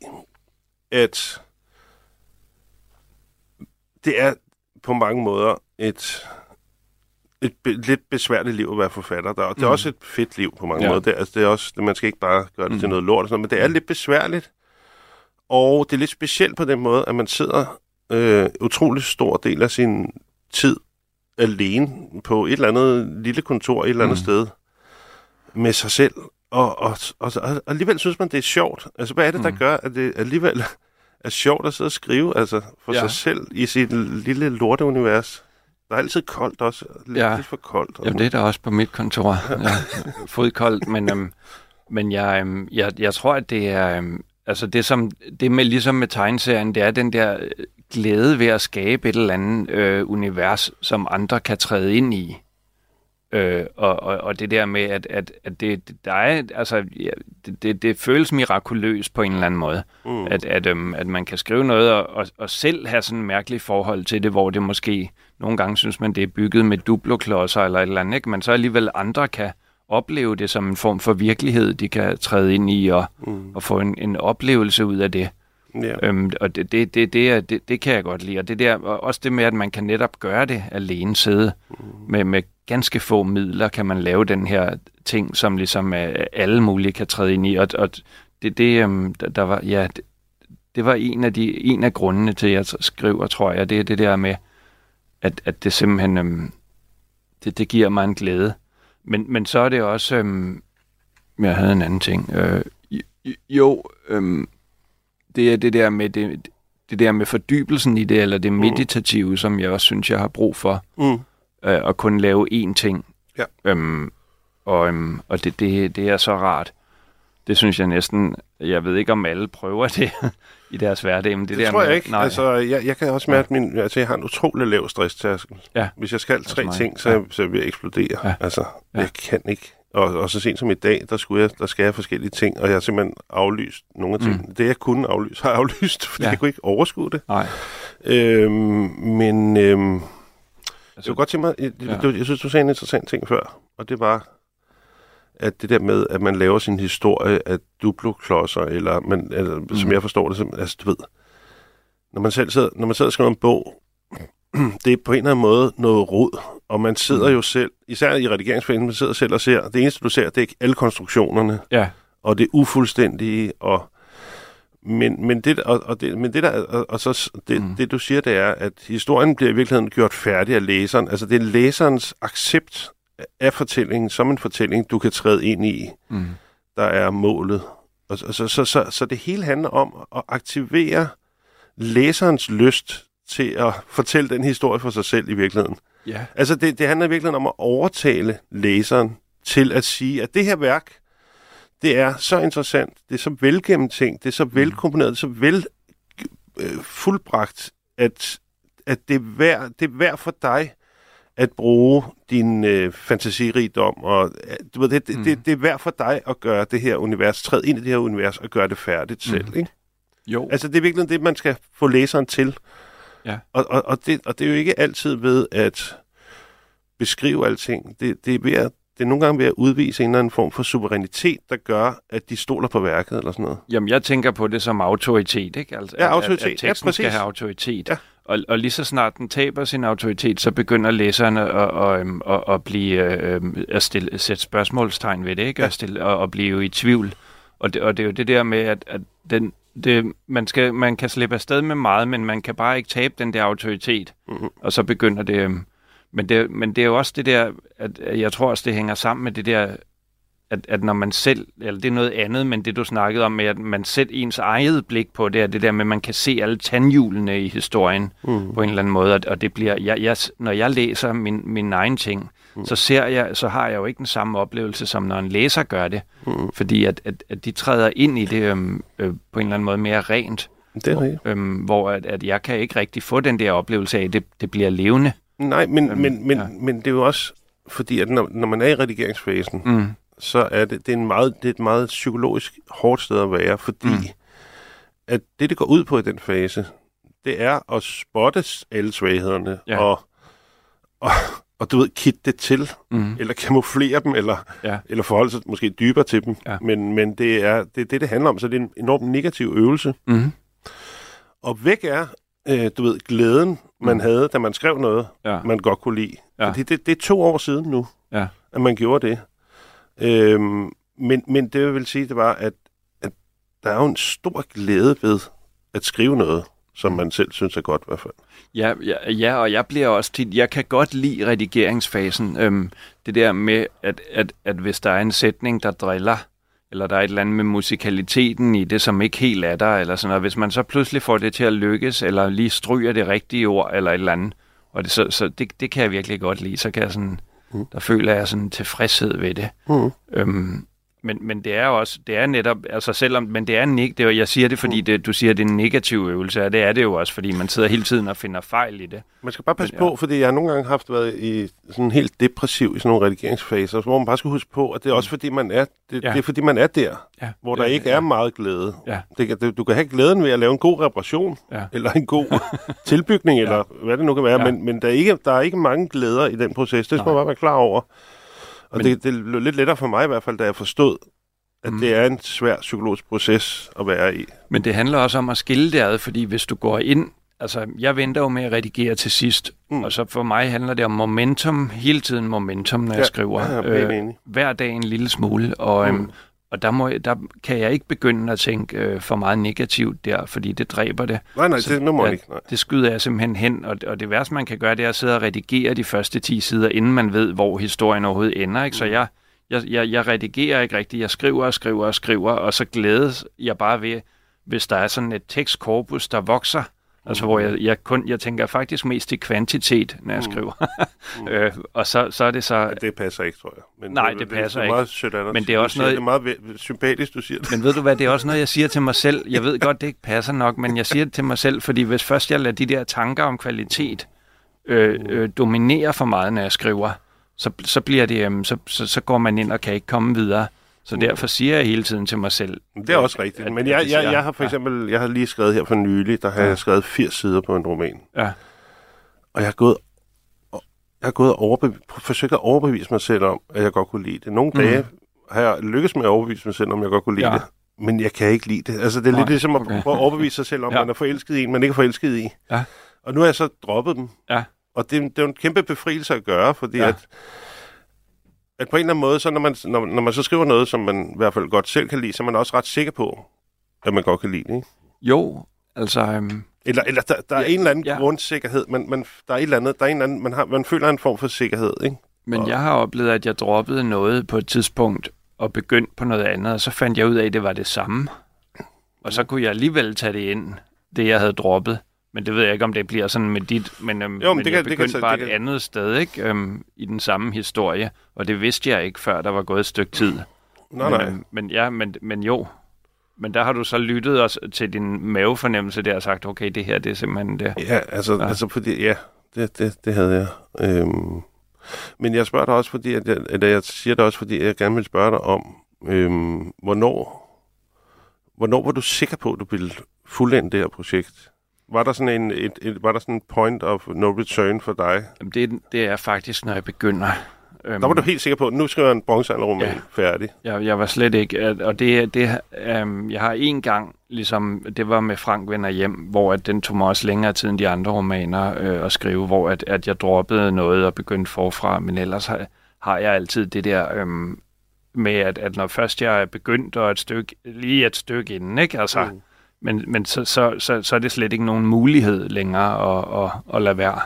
at det er på mange måder et, et be, lidt besværligt liv at være forfatter. Der, det er Mm. også et fedt liv på mange Ja. måder. Det, altså, det er også, man skal ikke bare gøre det Mm. til noget lort, og sådan noget, men det er lidt besværligt. Og det er lidt specielt på den måde, at man sidder øh, utrolig stor del af sin tid alene på et eller andet lille kontor et eller andet Mm. sted med sig selv. Og, og, og, og alligevel synes man, det er sjovt. Altså, hvad er det, der Mm. gør, at det alligevel er sjovt at sidde og skrive altså, for Ja. sig selv i sit lille lorteunivers? Der er altid koldt også. Lidt, Ja. lidt for koldt. Jamen, det er der også på mit kontor. Ja, fodkoldt, men, øhm, men jeg, øhm, jeg, jeg tror, at det er... Øhm, altså det, som, det med, ligesom med tegneserien, det er den der øh, glæde ved at skabe et eller andet øh, univers, som andre kan træde ind i. Øh, og, og, og det der med, at, at, at det, der er, altså, ja, det, det, det føles mirakuløst på en eller anden måde. Mm. At, at, øhm, at man kan skrive noget og, og, og selv have sådan en mærkelig forhold til det, hvor det måske nogle gange synes man, det er bygget med duploklodser eller et eller andet, ikke? men så alligevel andre kan opleve det som en form for virkelighed, de kan træde ind i og, mm. og få en, en oplevelse ud af det. Yeah. Øhm, og det, det, det, det, det, det kan jeg godt lide. Og det der, og også det med, at man kan netop gøre det alene, sidde mm. med, med ganske få midler, kan man lave den her ting, som ligesom uh, alle mulige kan træde ind i. Og, og det, det, um, der, der var, ja, det, det var en af, de, en af grundene til, at jeg skriver, tror jeg, det er det der med, at, at det simpelthen, um, det, det giver mig en glæde. Men, men så er det også, um, jeg havde en anden ting. Uh, jo, um, det er det der med det, det der med fordybelsen i det, eller det mm. meditative, mm. som jeg også synes, jeg har brug for. Mm. Øh, at kunne lave én ting. Ja. Øhm, og øhm, og det, det, det er så rart. Det synes jeg næsten, jeg ved ikke om alle prøver det i deres hverdag. Men det, det der tror med, jeg ikke. Nej. Altså, jeg, jeg kan også mærke, at min, altså, jeg har en utrolig lav stresstærskel. Ja. Hvis jeg skal tre ting, så, ja. så vil jeg eksplodere. Ja. Altså, ja. jeg kan ikke. Og, og så sent som i dag, der, skulle jeg, der skal jeg forskellige ting, og jeg har simpelthen aflyst nogle af tingene. Mm. Det, jeg kunne aflyse, har jeg aflyst, fordi ja. jeg kunne ikke overskue det. Nej. Øhm, men øhm, altså, jeg godt tænke mig, jeg, ja. jeg, jeg synes, du sagde en interessant ting før, og det var, at det der med, at man laver sin historie af duploklodser, eller, man, eller mm. som jeg forstår det, altså du ved, når man selv sidder, når man sidder og skriver en bog, det er på en eller anden måde noget rod, og man sidder mm. jo selv, især i redigeringsforeningen, man sidder selv og ser, det eneste du ser, det er ikke alle konstruktionerne, ja. og det ufuldstændige, og men, men, det, og, og det, men det der, og, og så det, mm. det, du siger, det er, at historien bliver i virkeligheden gjort færdig af læseren. Altså, det er læserens accept af fortællingen som en fortælling, du kan træde ind i, mm. der er målet. Og, og så, så, så, så det hele handler om at aktivere læserens lyst til at fortælle den historie for sig selv i virkeligheden. Ja. Altså det, det handler i virkeligheden om at overtale læseren til at sige, at det her værk, det er så interessant, det er så velgennemtænkt, det er så mm. velkomponeret, det er så vel øh, fuldbragt, at, at det, er værd, det er værd for dig at bruge din øh, fantasirigdom, og øh, du ved, det, mm. det, det er værd for dig at gøre det her univers, træde ind i det her univers og gøre det færdigt mm. selv, ikke? Jo. Altså det er virkelig det, man skal få læseren til. Ja. Og, og, og, det, og det er jo ikke altid ved at beskrive alting. Det, det, er ved at, det er nogle gange ved at udvise en eller anden form for suverænitet, der gør, at de stoler på værket eller sådan noget. Jamen, jeg tænker på det som autoritet, ikke? Altså, ja, autoritet. At, at teksten ja, skal have autoritet. Ja. Og, og lige så snart den taber sin autoritet, så begynder læserne at, at, øhm, at, at, blive, øh, at stille, sætte spørgsmålstegn ved det, ikke? Ja. At, stille, at, at blive i tvivl. Og det, og det er jo det der med, at, at den, det, man, skal, man kan slippe afsted med meget, men man kan bare ikke tabe den der autoritet. Mm-hmm. Og så begynder det... Øhm, men det, men det er jo også det der, at jeg tror også, det hænger sammen med det der, at, at når man selv, eller det er noget andet, men det du snakkede om med, at man selv ens eget blik på det, er det der med, at man kan se alle tandhjulene i historien mm. på en eller anden måde, og det bliver, jeg, jeg, når jeg læser min, min egen ting, mm. så ser jeg, så har jeg jo ikke den samme oplevelse, som når en læser gør det, mm. fordi at, at, at de træder ind i det øhm, øh, på en eller anden måde mere rent. Det er rigtigt. Øhm, hvor at, at jeg kan ikke rigtig få den der oplevelse af, at det, det bliver levende. Nej, men, øhm, men, men, ja. men det er jo også fordi, at når, når man er i redigeringsfasen, mm. så er det, det, er en meget, det er et meget psykologisk hårdt sted at være, fordi mm. at det, det går ud på i den fase, det er at spotte alle svaghederne ja. og, og, og du ved, kitte det til, mm. eller kamuflere dem, eller, ja. eller forholde sig måske dybere til dem. Ja. Men, men det er det, det, det handler om, så det er en enormt negativ øvelse. Mm. Og væk er, øh, du ved, glæden, man mm. havde, da man skrev noget, ja. man godt kunne lide. Ja. Fordi det, det er to år siden nu, ja. at man gjorde det. Øhm, men, men det jeg vil sige, det var, at, at der er jo en stor glæde ved at skrive noget som man selv synes er godt i hvert fald. Ja, ja, ja og jeg bliver også tit, jeg kan godt lide redigeringsfasen. Øhm, det der med, at, at, at hvis der er en sætning, der driller, eller der er et eller andet med musikaliteten i det, som ikke helt er der, eller sådan noget. Hvis man så pludselig får det til at lykkes, eller lige stryger det rigtige ord, eller et eller andet, og det, så, så det, det kan jeg virkelig godt lide. Så kan jeg sådan, mm. der føler jeg sådan tilfredshed ved det. Mm. Øhm, men, men det er også, det er netop, altså selvom, men det er en det, jeg siger det, fordi det, du siger, det er en negativ øvelse, og det er det jo også, fordi man sidder hele tiden og finder fejl i det. Man skal bare passe men, ja. på, fordi jeg har nogle gange haft været i sådan helt depressiv i sådan nogle redigeringsfaser, hvor man bare skal huske på, at det er også fordi, man er, det, ja. det er, fordi man er der, ja. hvor der ja, ikke ja. er meget glæde. Ja. Det, du kan have glæden ved at lave en god reparation, ja. eller en god tilbygning, ja. eller hvad det nu kan være, ja. men, men der, er ikke, der er ikke mange glæder i den proces. Det skal man bare være klar over. Og Men, det, det er lidt lettere for mig i hvert fald, da jeg forstod, at mm. det er en svær psykologisk proces at være i. Men det handler også om at skille det ad, fordi hvis du går ind, altså jeg venter jo med at redigere til sidst, mm. og så for mig handler det om momentum, hele tiden momentum, når ja, jeg skriver. Ja, jeg øh, hver dag en lille smule, og, mm. øhm, og der, må, der kan jeg ikke begynde at tænke øh, for meget negativt der, fordi det dræber det. Nej, nej, så, det må man ikke. Nej. Det skyder jeg simpelthen hen, og, og det værste, man kan gøre, det er at sidde og redigere de første 10 sider, inden man ved, hvor historien overhovedet ender. Ikke? Så mm. jeg, jeg, jeg, jeg redigerer ikke rigtigt. Jeg skriver og skriver og skriver, og så glædes jeg bare ved, hvis der er sådan et tekstkorpus, der vokser, Altså, hvor jeg, jeg, kun, jeg tænker faktisk mest i kvantitet, når jeg mm. skriver. mm. øh, og så, så er det så... Ja, det passer ikke, tror jeg. Men Nej, det, det passer det er meget sødt ikke. Men det er også noget... Det er meget sympatisk, du siger det. Men ved du hvad, det er også noget, jeg siger til mig selv. Jeg ved godt, det ikke passer nok, men jeg siger det til mig selv, fordi hvis først jeg lader de der tanker om kvalitet øh, mm. øh, dominere for meget, når jeg skriver, så, så, bliver det, øh, så, så, så går man ind og kan ikke komme videre. Så mm. derfor siger jeg hele tiden til mig selv. Det er også rigtigt. At, Men jeg, jeg, jeg har for eksempel, jeg har lige skrevet her for nylig, der har ja. jeg skrevet 80 sider på en roman. Ja. Og jeg har gået, jeg har gået og overbev- forsøgt at overbevise mig selv om, at jeg godt kunne lide det. Nogle mm. dage har jeg lykkes med at overbevise mig selv om, at jeg godt kunne lide ja. det. Men jeg kan ikke lide det. Altså, det er Nej, lidt ligesom at okay. prøve at overbevise sig selv om, ja. man er forelsket i en, man ikke er forelsket i. Ja. Og nu har jeg så droppet dem. Ja. Og det, det er en kæmpe befrielse at gøre, fordi ja. at at på en eller anden måde, så når man, når, når man så skriver noget, som man i hvert fald godt selv kan lide, så er man også ret sikker på, at man godt kan lide det, ikke? Jo, altså... Um... Eller, eller der, der ja, er en eller anden ja. grundsikkerhed, men man, der er et eller andet, der er en eller anden, man, har, man føler en form for sikkerhed, ikke? Men og... jeg har oplevet, at jeg droppede noget på et tidspunkt, og begyndte på noget andet, og så fandt jeg ud af, at det var det samme. Og så kunne jeg alligevel tage det ind, det jeg havde droppet. Men det ved jeg ikke, om det bliver sådan med dit, men, øhm, jo, men, men det jeg kan, begyndte det kan, bare det kan. et andet sted ikke? Øhm, i den samme historie, og det vidste jeg ikke, før der var gået et stykke tid. Nej, men, nej. Øhm, men ja, men, men jo. Men der har du så lyttet også til din mavefornemmelse der og sagt, okay, det her, det er simpelthen det. Ja, altså, ja. altså fordi, ja, det, det, det havde jeg. Øhm, men jeg spørger dig også, fordi, at jeg, eller jeg siger det også, fordi jeg gerne vil spørge dig om, øhm, hvornår, hvornår var du sikker på, at du ville fuldende det her projekt? Var der sådan en, et, et, var der sådan en point of no return for dig? Jamen det, det er faktisk, når jeg begynder. Der var du helt sikker på, at nu skriver jeg en bronzealderroman ja, færdig. Jeg, jeg var slet ikke, og det, det um, jeg har en gang, ligesom, det var med Frank vender hjem, hvor at den tog mig også længere tid end de andre romaner øh, at skrive, hvor at, at jeg droppede noget og begyndte forfra, men ellers har, har jeg altid det der øhm, med, at, at når først jeg er begyndt, og et stykke, lige et stykke inden, ikke? Altså, mm men, men så, så, så, så er det slet ikke nogen mulighed længere at, at, at lade være.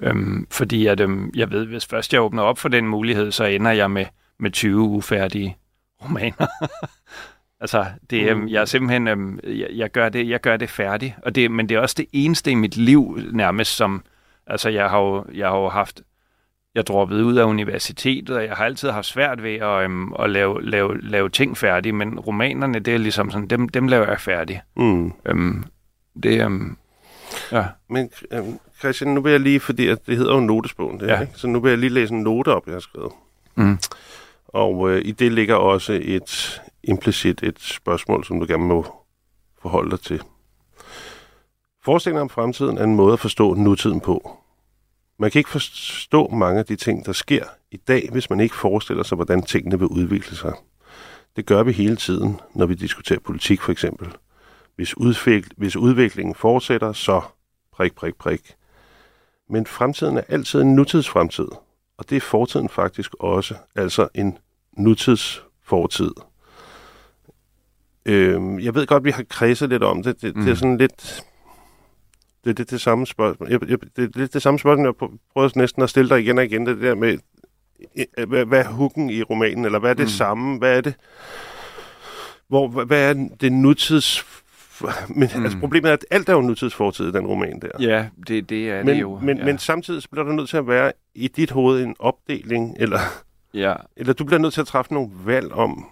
Øhm, fordi at, øhm, jeg ved, hvis først jeg åbner op for den mulighed, så ender jeg med, med 20 ufærdige romaner. altså, det, øhm, jeg er simpelthen, øhm, jeg, jeg, gør det, jeg gør det færdigt. Og det, men det er også det eneste i mit liv nærmest, som, altså jeg har jo, jeg har jo haft jeg droppede ud af universitetet, og jeg har altid haft svært ved at, øhm, at lave, lave, lave ting færdige, men romanerne, det er ligesom sådan, dem, dem laver jeg færdig. Mm. Øhm, det, øhm, ja. Men øhm, Christian, nu vil jeg lige, fordi at det hedder jo notesbogen, det ja. ikke? så nu vil jeg lige læse en note op, jeg har skrevet. Mm. Og øh, i det ligger også et implicit et spørgsmål, som du gerne må forholde dig til. Forestillingen om fremtiden er en måde at forstå nutiden på. Man kan ikke forstå mange af de ting, der sker i dag, hvis man ikke forestiller sig, hvordan tingene vil udvikle sig. Det gør vi hele tiden, når vi diskuterer politik for eksempel. Hvis, udvikl- hvis udviklingen fortsætter, så prik, prik, prik. Men fremtiden er altid en nutidsfremtid, og det er fortiden faktisk også, altså en nutidsfortid. Øhm, jeg ved godt, vi har kredset lidt om det. Det, mm. det er sådan lidt det er det, det samme spørgsmål. Jeg, jeg, det, det, det samme spørgsmål, jeg prøver næsten at stille dig igen og igen, det der med, hvad, hvad er hooken i romanen, eller hvad er det mm. samme, hvad er det, hvor, hvad er det nutids... Men mm. altså, problemet er, at alt er jo nutidsfortid i den roman der. Ja, det, det er men, det jo. Men, ja. men samtidig bliver der nødt til at være i dit hoved en opdeling, eller, ja. eller du bliver nødt til at træffe nogle valg om,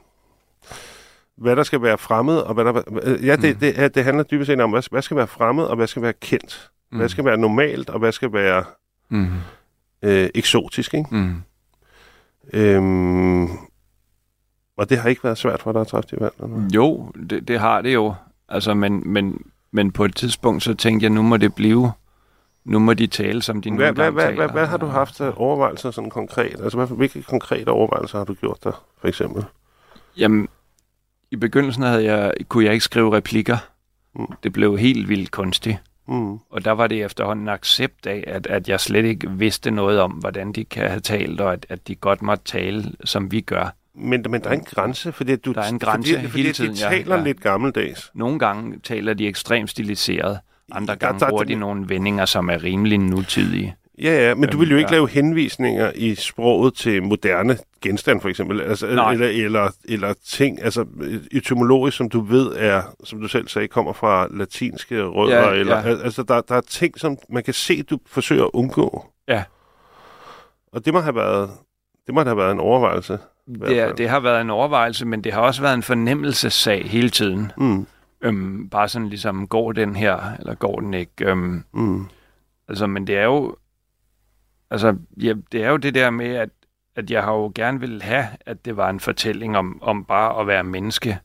hvad der skal være fremmed, og hvad der... øh, Ja, det, Mm. det, det, handler dybest set om, hvad, hvad skal være fremmed, og hvad skal være kendt. Mm. Hvad skal være normalt, og hvad skal være Mm. øh, eksotisk, ikke? Mm. Øhm, og det har ikke været svært for dig at træffe de valg? Eller? Jo, det, det har det jo. Altså, men, men, men på et tidspunkt, så tænkte jeg, nu må det blive... Nu må de tale, som de nu Hvad, hvad, hvad, taler. hvad, hvad har du haft af overvejelser sådan konkret? Altså, hvad, hvilke konkrete overvejelser har du gjort der, for eksempel? Jamen, i begyndelsen havde jeg, kunne jeg ikke skrive replikker. Mm. Det blev helt vildt kunstigt. Mm. Og der var det efterhånden en accept af, at, at jeg slet ikke vidste noget om, hvordan de kan have talt, og at, at de godt måtte tale, som vi gør. Men, men der er en grænse, fordi du, Der er en grænse fordi, fordi hele tiden, de ja, taler ja. lidt gammeldags. Nogle gange taler de ekstremt stiliseret, andre Der- gange der- bruger de nogle vendinger, som er rimelig nutidige. Ja, ja, men du Øhm, vil jo ikke ja. lave henvisninger i sproget til moderne genstand, for eksempel, altså, Nej. eller, eller, eller ting, altså etymologisk, som du ved er, som du selv sagde, kommer fra latinske rødder, Ja, eller, ja. al- altså der, der er ting, som man kan se, du forsøger at undgå. Ja. Og det må have været, det må have været en overvejelse. er, fald. det har været en overvejelse, men det har også været en fornemmelsessag hele tiden. Mm, Øhm, bare sådan ligesom, går den her, eller går den ikke? Øhm, mm, Altså, men det er jo... Altså, ja, det er jo det der med, at, at jeg har jo gerne vil have, at det var en fortælling om, om bare at være menneske.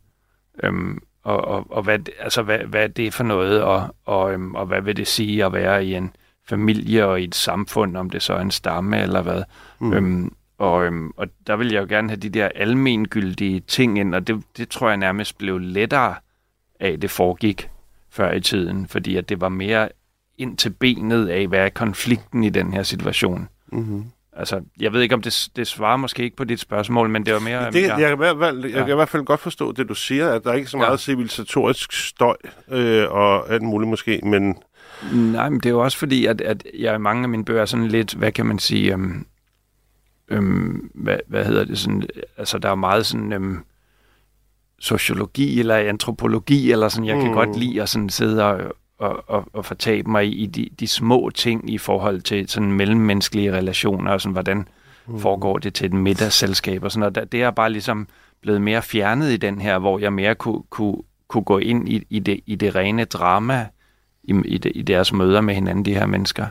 Øhm, og, og, og hvad, altså, hvad, hvad er det for noget, og, og, øhm, og hvad vil det sige at være i en familie og i et samfund, om det så er en stamme eller hvad. mm. Mm. Øhm, og, øhm, og der vil jeg jo gerne have de der almengyldige ting ind, og det, det tror jeg nærmest blev lettere af, det foregik før i tiden, fordi at det var mere ind til benet af, hvad er konflikten i den her situation. Mm-hmm. Altså, jeg ved ikke, om det, det svarer måske ikke på dit spørgsmål, men det var mere... Det, ja, jeg, kan i hvert fald, jeg Ja. kan i hvert fald godt forstå det, du siger, at der er ikke så Ja. meget civilisatorisk støj øh, og alt muligt måske, men Nej, men det er jo også fordi, at, at jeg i mange af mine bøger er sådan lidt, hvad kan man sige, øhm, øhm, hvad, hvad hedder det, sådan, altså der er meget sådan øhm, sociologi eller antropologi, eller sådan, jeg kan Mm. godt lide at sådan sidde og, og, og, og fortabe mig i, de, de små ting i forhold til sådan mellemmenneskelige relationer, og sådan, hvordan mm. foregår det til et middagsselskab og sådan noget. Der- Det er bare ligesom blevet mere fjernet i den her, hvor jeg mere kunne, kunne, kunne gå ind i, i, det, i det rene drama, i, i, de, i deres møder med hinanden, de her mennesker,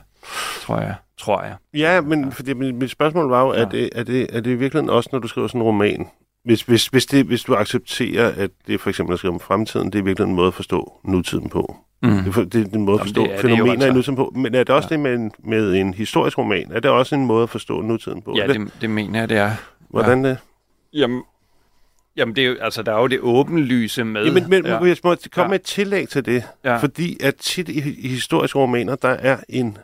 tror jeg. Tror jeg. Ja, men fordi mit, mit spørgsmål var jo, ja. er, det, er, det, er det i virkeligheden også, når du skriver sådan en roman, hvis, hvis, hvis, det, hvis du accepterer, at det for eksempel at skrive om fremtiden, det er virkelig en måde at forstå nutiden på. Mm. Det, er, for- det er en måde at Jamen, forstå det er det jo fænomener altså. i nutiden på. Men er det også ja. det med en, med en historisk roman? Er det også en måde at forstå nutiden på? Ja, Er det, det, det mener jeg, det er. hvordan det? Jamen, jamen det er jo, altså, der er jo det åbenlyse med. Jamen, men, ja. jeg må komme Ja. ja. med et tillæg til det. Ja. Fordi at tit i, i historiske romaner, der er en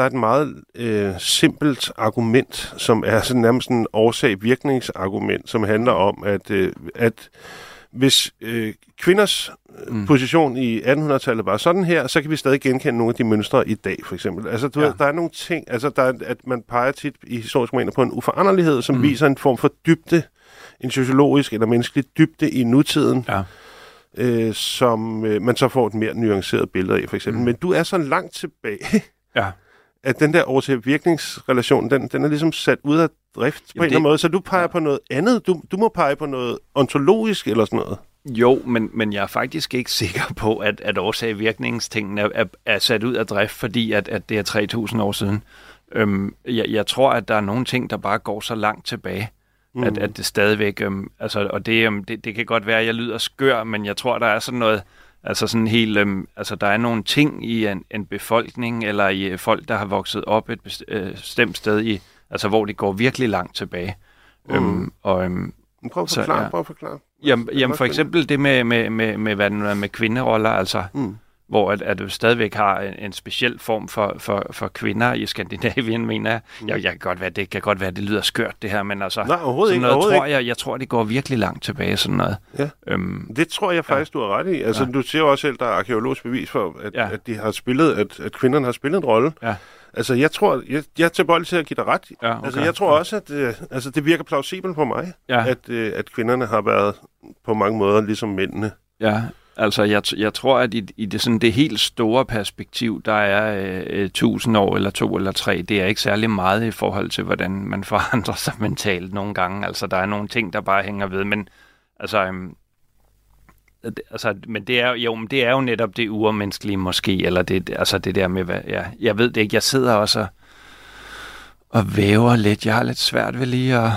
der er et meget øh, simpelt argument, som er sådan nærmest en årsag-virkningsargument, som handler om, at, øh, at hvis øh, kvinders Mm. mm. position i 1800-tallet var sådan her, så kan vi stadig genkende nogle af de mønstre i dag, for eksempel. Altså, du Ja. ved, der er nogle ting, altså, der er, at man peger tit i historiske romaner på en uforanderlighed, som Mm. viser en form for dybde, en sociologisk eller menneskelig dybde i nutiden, Ja. øh, som øh, man så får et mere nuanceret billede af, for eksempel. Mm. Men du er så langt tilbage, Ja. At den der årsag-virkningsrelation, den, den er ligesom sat ud af drift på Jamen en eller det- anden måde, så du peger på noget andet. Du, du må pege på noget ontologisk eller sådan noget. Jo, men, men jeg er faktisk ikke sikker på, at, at årsag-virkningstingene er, er, er sat ud af drift, fordi at, at det er 3.000 år siden. Øhm, jeg, jeg tror, at der er nogle ting, der bare går så langt tilbage, mm. at, at det stadigvæk... Øhm, altså, og det, øhm, det, det kan godt være, at jeg lyder skør, men jeg tror, der er sådan noget... Altså sådan helt, øhm, altså der er nogle ting i en, en befolkning, eller i øh, folk, der har vokset op et øh, bestemt sted, i, altså hvor det går virkelig langt tilbage. Mm. Øhm, og, øhm, Prøv at Så, forklare, ja. prøv at forklare. Jamen, jamen for eksempel det med, med, med, med, hvad den er, med kvinderoller, altså, Mm. Hvor at, at du stadigvæk har en, en speciel form for, for, for kvinder i Skandinavien, mener jeg. Mm. Jeg, jeg kan godt være, det kan godt være, det lyder skørt, det her, men altså, Nej, overhovedet sådan ikke. noget Overhovedet tror jeg, jeg tror, det går virkelig langt tilbage, sådan noget. Ja. Øhm, Det tror jeg faktisk, du har ret i. Altså, Ja. ja. du siger jo også selv, der er arkeologisk bevis for, at, Ja. ja. at de har spillet, at, at kvinderne har spillet en rolle. Ja. Altså, jeg tror, jeg, jeg er tilbøjelig til at give dig ret. Ja, okay. Altså, jeg tror også, at øh, altså, det virker plausibelt på mig, ja, at, øh, at kvinderne har været på mange måder ligesom mændene. ja, altså jeg, jeg tror, at i, i det, sådan, det helt store perspektiv, der er øh, øh, 1000 år eller to eller tre, det er ikke særlig meget i forhold til, hvordan man forandrer sig mentalt nogle gange. Altså der er nogle ting, der bare hænger ved, men Altså, øhm, altså, men det er jo, men det er jo netop det urmenneskelige måske, eller det, altså det der med, hvad, ja, jeg ved det ikke, jeg sidder også og, og væver lidt, jeg har lidt svært ved lige at,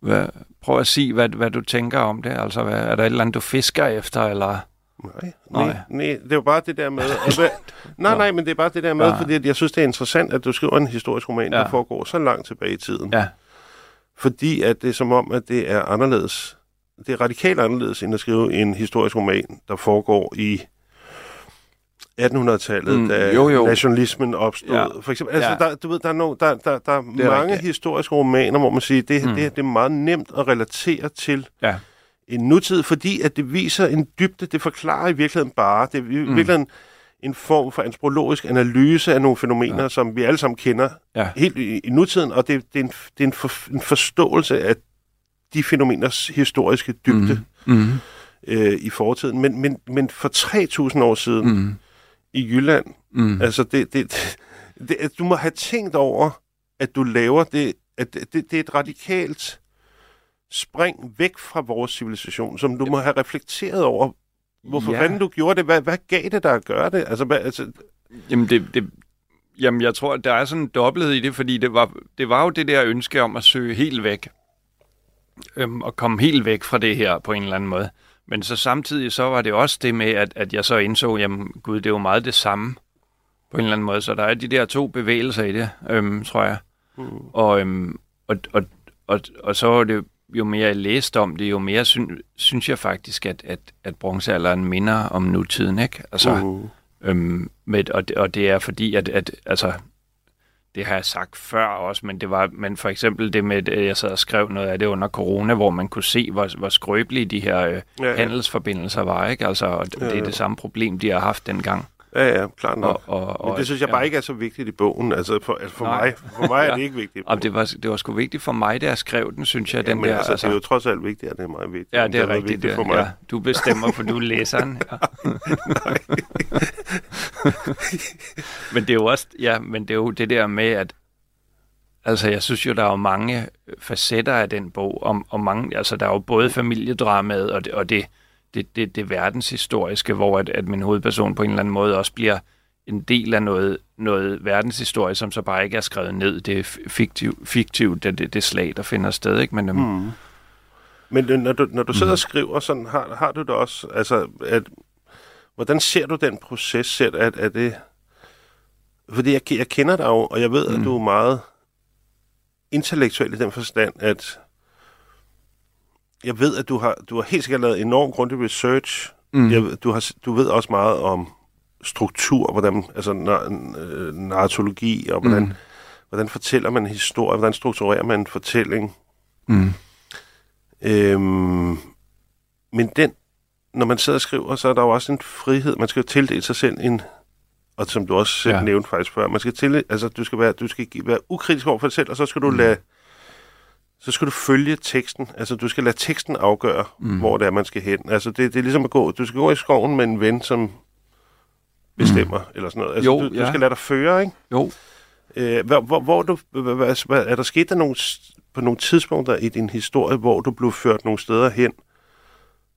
hvad, prøv at sige, hvad, hvad du tænker om det, altså hvad, er der et eller andet, du fisker efter, eller, Nej, Nej. nej, det er jo bare det der med... at nej, nej, men det er bare det der med, Ja. fordi at jeg synes, det er interessant, at du skriver en historisk roman, Ja. der foregår så langt tilbage i tiden. ja, Fordi at det er som om, at det er anderledes. Det er radikalt anderledes, end at skrive en historisk roman, der foregår i 1800-tallet, Mm, da jo, jo. nationalismen opstod. Ja. For eksempel, altså, Ja. der, du ved, der er, no, der, der, der er, er mange rigtigt. historiske romaner, hvor man siger, det, Mm. mm. det, det er meget nemt at relatere til ja, en nutid, fordi at det viser en dybde, det forklarer i virkeligheden bare, det er i Mm. virkeligheden en form for antropologisk analyse af nogle fænomener, ja. som vi alle sammen kender ja, helt i, i nutiden, og det, det er, en, det er en, for, en forståelse af de fænomeners historiske dybde mm, mm, øh, i fortiden. Men, men, men for 3.000 år siden mm. I Jylland, mm, altså det, det, det, det, du må have tænkt over, at du laver det, at det, det er et radikalt spring væk fra vores civilisation, som du må have reflekteret over, hvorfor ja. fanden du gjorde det, hvad, hvad gav det dig at gøre det? Altså, hvad, altså Jamen, det, det, jamen, jeg tror, at der er sådan en dobbelthed i det, fordi det var, det var jo det der ønske om at søge helt væk. Øhm, og komme helt væk fra det her på en eller anden måde. Men så samtidig så var det også det med, at, at jeg så indså, jamen gud, det er jo meget det samme på en eller anden måde. Så der er de der to bevægelser i det, øhm, tror jeg. mm, Og, øhm, og, og, og, og så var det jo mere jeg læste om det, jo mere syn, synes jeg faktisk, at, at, at bronzealderen minder om nutiden, ikke? Altså, mm, Øhm, med, og, det, og det er fordi, at, at altså, det har jeg sagt før også, men det var, men for eksempel det med, at jeg sad og skrev noget af det under corona, hvor man kunne se, hvor, hvor skrøbelige de her øh, Ja, ja. handelsforbindelser var, ikke? Altså, og det, Ja, det er ja. det samme problem, de har haft dengang. Ja, ja, klart nok. Og, og, og, Men det synes jeg bare ikke er så vigtigt i bogen. Altså for, altså for, Nej. mig, for mig er Ja. det ikke vigtigt. bogen. det var, det var sgu vigtigt for mig, da jeg skrev den, synes jeg, ja, den men der. altså, det er jo trods alt vigtigt, at det er meget vigtigt. ja, det er noget rigtigt. Det, for mig. ja, du bestemmer, for du er læseren. Ja. men det er jo også, ja, men det er jo det der med, at altså, jeg synes jo, der er jo mange facetter af den bog, og, og mange, altså, der er jo både familiedramaet og det, og det, det, det, det verdenshistoriske, hvor at, at min hovedperson på en eller anden måde også bliver en del af noget, noget verdenshistorie, som så bare ikke er skrevet ned. Det er fiktivt, fiktiv, det, det, det slag, der finder sted, ikke? Men, mm. Mm. Men når du, når du sidder Mhm. og skriver, sådan, har, har du det også, altså, at, hvordan ser du den proces selv? At, at det, fordi jeg, jeg kender dig jo, og jeg ved, mm. Mm. at du er meget intellektuel i den forstand, at jeg ved, at du har, du har helt sikkert lavet enormt grundig research. Mm. Jeg, du, har, du ved også meget om struktur, hvordan, altså nar- øh, narratologi, og hvordan, mm. Hvordan fortæller man en historie, hvordan strukturerer man en fortælling. Mm. Øhm, men den, når man sidder og skriver, så er der jo også en frihed. Man skal jo tildele sig selv en, og som du også selv Ja. nævnte faktisk før, man skal tildele, altså du skal være, du skal være ukritisk over for dig selv, og så skal du Mm. lade, så skal du følge teksten. Altså du skal lade teksten afgøre, Mm. hvor det er, man skal hen. Altså det, det er ligesom at gå, du skal gå i skoven med en ven, som bestemmer, mm. eller sådan noget. Altså Jo, du, du ja. skal lade dig føre, ikke? Jo, Øh, hvor, hvor, hvor du, hvad, hvad, er der sket der nogle, på nogle tidspunkter i din historie, hvor du blev ført nogle steder hen,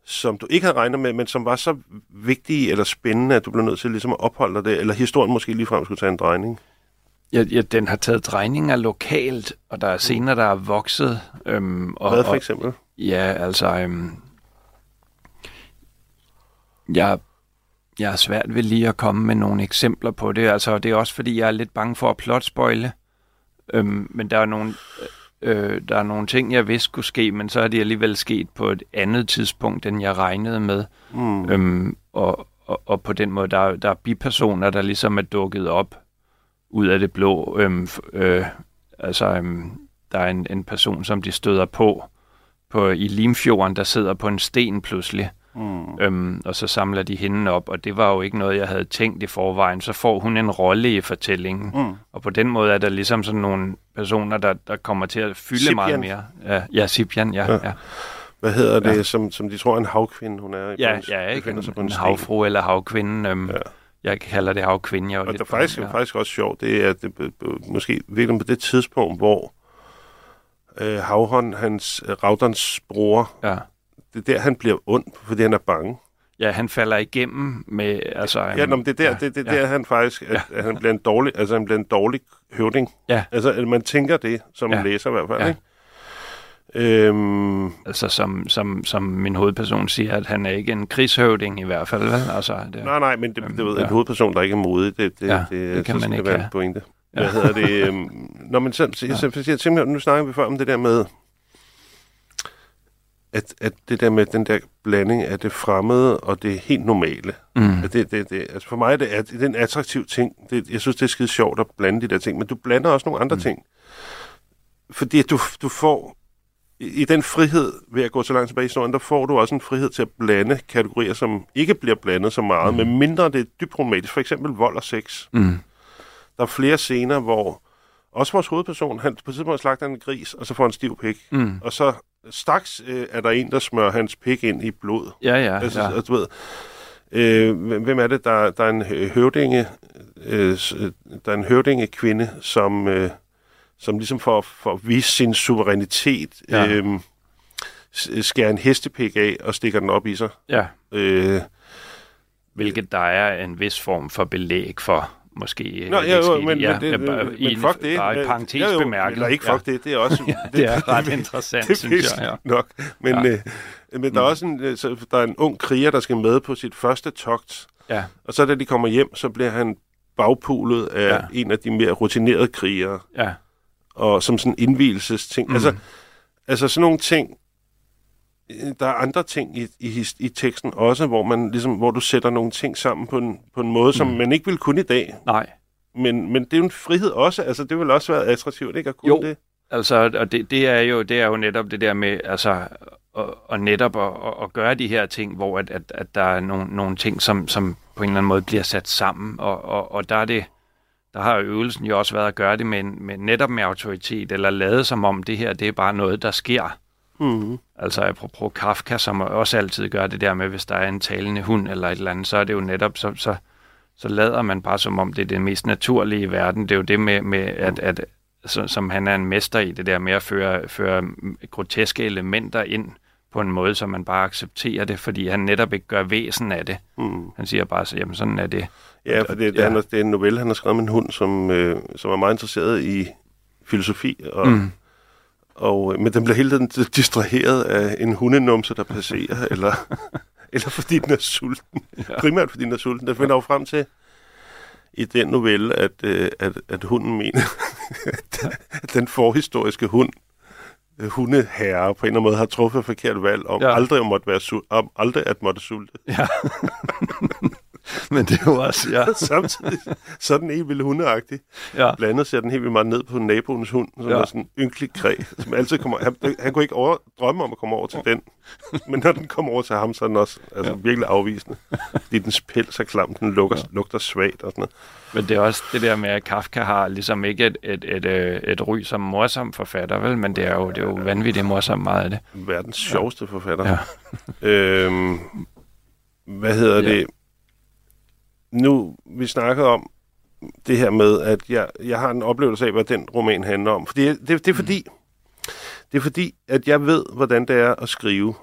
som du ikke havde regnet med, men som var så vigtige eller spændende, at du blev nødt til ligesom at opholde dig det, eller historien måske ligefrem skulle tage en drejning? Ja, ja, den har taget drejninger lokalt, og der er scener, der er vokset. Øhm, og, Hvad for og, eksempel? Ja, altså... Øhm, jeg, jeg er svært ved lige at komme med nogle eksempler på det. Altså, det er også, fordi jeg er lidt bange for at plotspoile. Øhm, men der er nogle... Øh, der er nogle ting, jeg vidste skulle ske, men så er de alligevel sket på et andet tidspunkt, end jeg regnede med. Mm. Øhm, og, og, og på den måde, der, er- der er bipersoner, der ligesom er dukket op ud af det blå. Øhm, øh, altså, øhm, der er en, en person, som de støder på, på i Limfjorden, der sidder på en sten pludselig. Mm. Øhm, og så samler de hende op, og det var jo ikke noget, jeg havde tænkt i forvejen. Så får hun en rolle i fortællingen. Mm. Og på den måde er der ligesom sådan nogle personer, der, der kommer til at fylde Sipian. meget mere. Ja, ja Sipian, ja. Ja. ja. Hvad hedder det, Ja. som, som de tror er en havkvinde, hun er? i Ja, en- ja ikke? befinder sig på En, en en havfru eller havkvinde. Øhm, Ja. Ja. Jeg kalder det havkvinde. Jeg er Og det er faktisk, ja. faktisk også sjovt, det er at det, måske virkelig på det tidspunkt, hvor øh, Havhånd, hans øh, Raudons bror, Ja. det er der, han bliver ond, fordi han er bange. Ja, han falder igennem med... Altså, Ja, nå, men det er der, ja, det, det, ja. der han faktisk, at, at han bliver en dårlig, altså han bliver en dårlig høvding. Ja. Altså, at man tænker det, som Ja. ja. læser i hvert fald, Ja. ikke? Øhm, Altså, som, som, som min hovedperson siger, at han er ikke en krigshøvding i hvert fald, vel? Altså, det, nej, nej, men det, Øhm, det ved, ja. en hovedperson, der ikke er modig, det, det, Ja, det, det kan så man ikke være en have. pointe. Ja. Hvad hedder det? Øhm, når man så, så, så, så, nu snakker vi før om det der med, at, at det der med den der blanding af det fremmede og det helt normale. mm, At det, det, det, altså for mig er det, at det er en attraktiv ting. Det, jeg synes, det er skide sjovt at blande de der ting, men du blander også nogle andre mm. ting. Fordi du, du får, i, i den frihed ved at gå så langt tilbage i historien, der får du også en frihed til at blande kategorier, som ikke bliver blandet så meget, mm. men mindre det er dybt problematisk. For eksempel vold og sex. mm, Der er flere scener, hvor også vores hovedperson, han på et tidspunkt slagter en gris, og så får han stiv pik. mm. Og så straks øh, er der en, der smører hans pik ind i blod. Ja, ja, Altså, ja. ja. du ved, øh, hvem er det? Der, der er en hø- høvdinge, øh, øh, der er en høvdinge kvinde, som, øh, som ligesom for, for at vise sin suverænitet, Ja. ja. øh, s- skærer en hestepik af og stikker den op i sig. ja. Øh, Hvilket der er en vis form for belæg for, måske. Nå, øh, ja, lidt jo, men, ja, men, det, ja, bare men en- fuck det. Bare i parentes ja, jo, bemærket. Eller ikke fuck det, det er også... det er ret interessant, det, synes det jeg. Ja. nok. Men, Ja. ja. øh, men der er også en, øh, så, der er en ung kriger, der skal med på sit første togt. Ja. Og så da de kommer hjem, så bliver han bagpulet af Ja. ja. en af de mere rutinerede krigere. ja. Og som sådan indvielsesting. Mm. Altså, altså sådan nogle ting, øh, der er andre ting i, i, i teksten også, hvor man ligesom, hvor du sætter nogle ting sammen på en, på en måde, som Mm. man ikke ville kunne i dag. Nej, Men, men det er jo en frihed også. Altså, det vil også være attraktivt, ikke? At kunne Jo. det. Altså, og det, det, er jo, det er jo netop det der med, altså, og, og netop at, at, at gøre de her ting, hvor at, at, at der er nogle, nogle ting, som, som på en eller anden måde bliver sat sammen, og, og, og der er det, der har øvelsen jo også været at gøre det med, med netop med autoritet, eller lade som om det her, det er bare noget, der sker. Mm-hmm. Altså apropos Kafka, som også altid gør det der med, hvis der er en talende hund eller et eller andet, så er det jo netop, så, så, så lader man bare som om det er det mest naturlige i verden. Det er jo det med, med at, at så, som han er en mester i, det der med at føre, føre groteske elementer ind på en måde, så man bare accepterer det, fordi han netop ikke gør væsen af det. Mm. Han siger bare, så, jamen sådan er det. Ja, for det, Ja. ja. det er en novelle, han har skrevet med en hund, som, øh, som er meget interesseret i filosofi. Og, mm. og, øh, men den bliver hele tiden distraheret af en hundenumse, der passerer, eller, eller fordi den er sulten. Ja. Primært fordi den er sulten. Den finder jo frem til i den novelle, at, øh, at, at hunden mener, at den forhistoriske hund, hundeherre, på en eller anden måde har truffet et forkert valg om Ja. aldrig, at måtte være sul- om aldrig at måtte sulte. Ja. Men det er jo også, ja. Samtidig så er den helt vildt hundeagtig. ja. Blandet ser den helt vildt meget ned på naboens hund, som Ja. ja. er sådan en ynkelig kræ, som altid kommer... Han, han kunne ikke over, drømme om at komme over til den, men når den kommer over til ham, så er den også altså, ja. virkelig afvisende. Fordi dens pels er klam, den lugter, ja. lugter svagt og sådan noget. Men det er også det der med, at Kafka har ligesom ikke et, et, et, et, et ry som morsom forfatter, vel? Men det er jo, det er jo vanvittigt morsomt meget af det. Verdens sjoveste forfatter. Ja. Øhm, hvad hedder Ja. ja. det? Nu, vi snakkede om det her med, at jeg, jeg har en oplevelse af, hvad den roman handler om. Fordi det, det er fordi, det er fordi, at jeg ved, hvordan det er at skrive.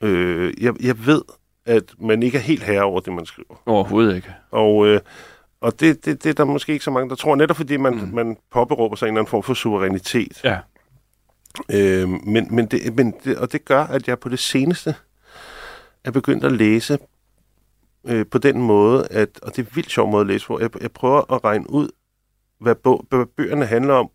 Øh, jeg, jeg ved, at man ikke er helt herre over det, man skriver. Overhovedet ikke. Og, øh, og det, det, det er der måske ikke så mange, der tror, netop fordi man, mm. man påberåber sig en eller anden form for suverænitet. Ja. Øh, men, men, det, men det, og det gør, at jeg på det seneste er begyndt at læse øh, på den måde, at, og det er en vildt sjov måde at læse på, jeg, jeg prøver at regne ud, hvad, bog, hvad bøgerne handler om,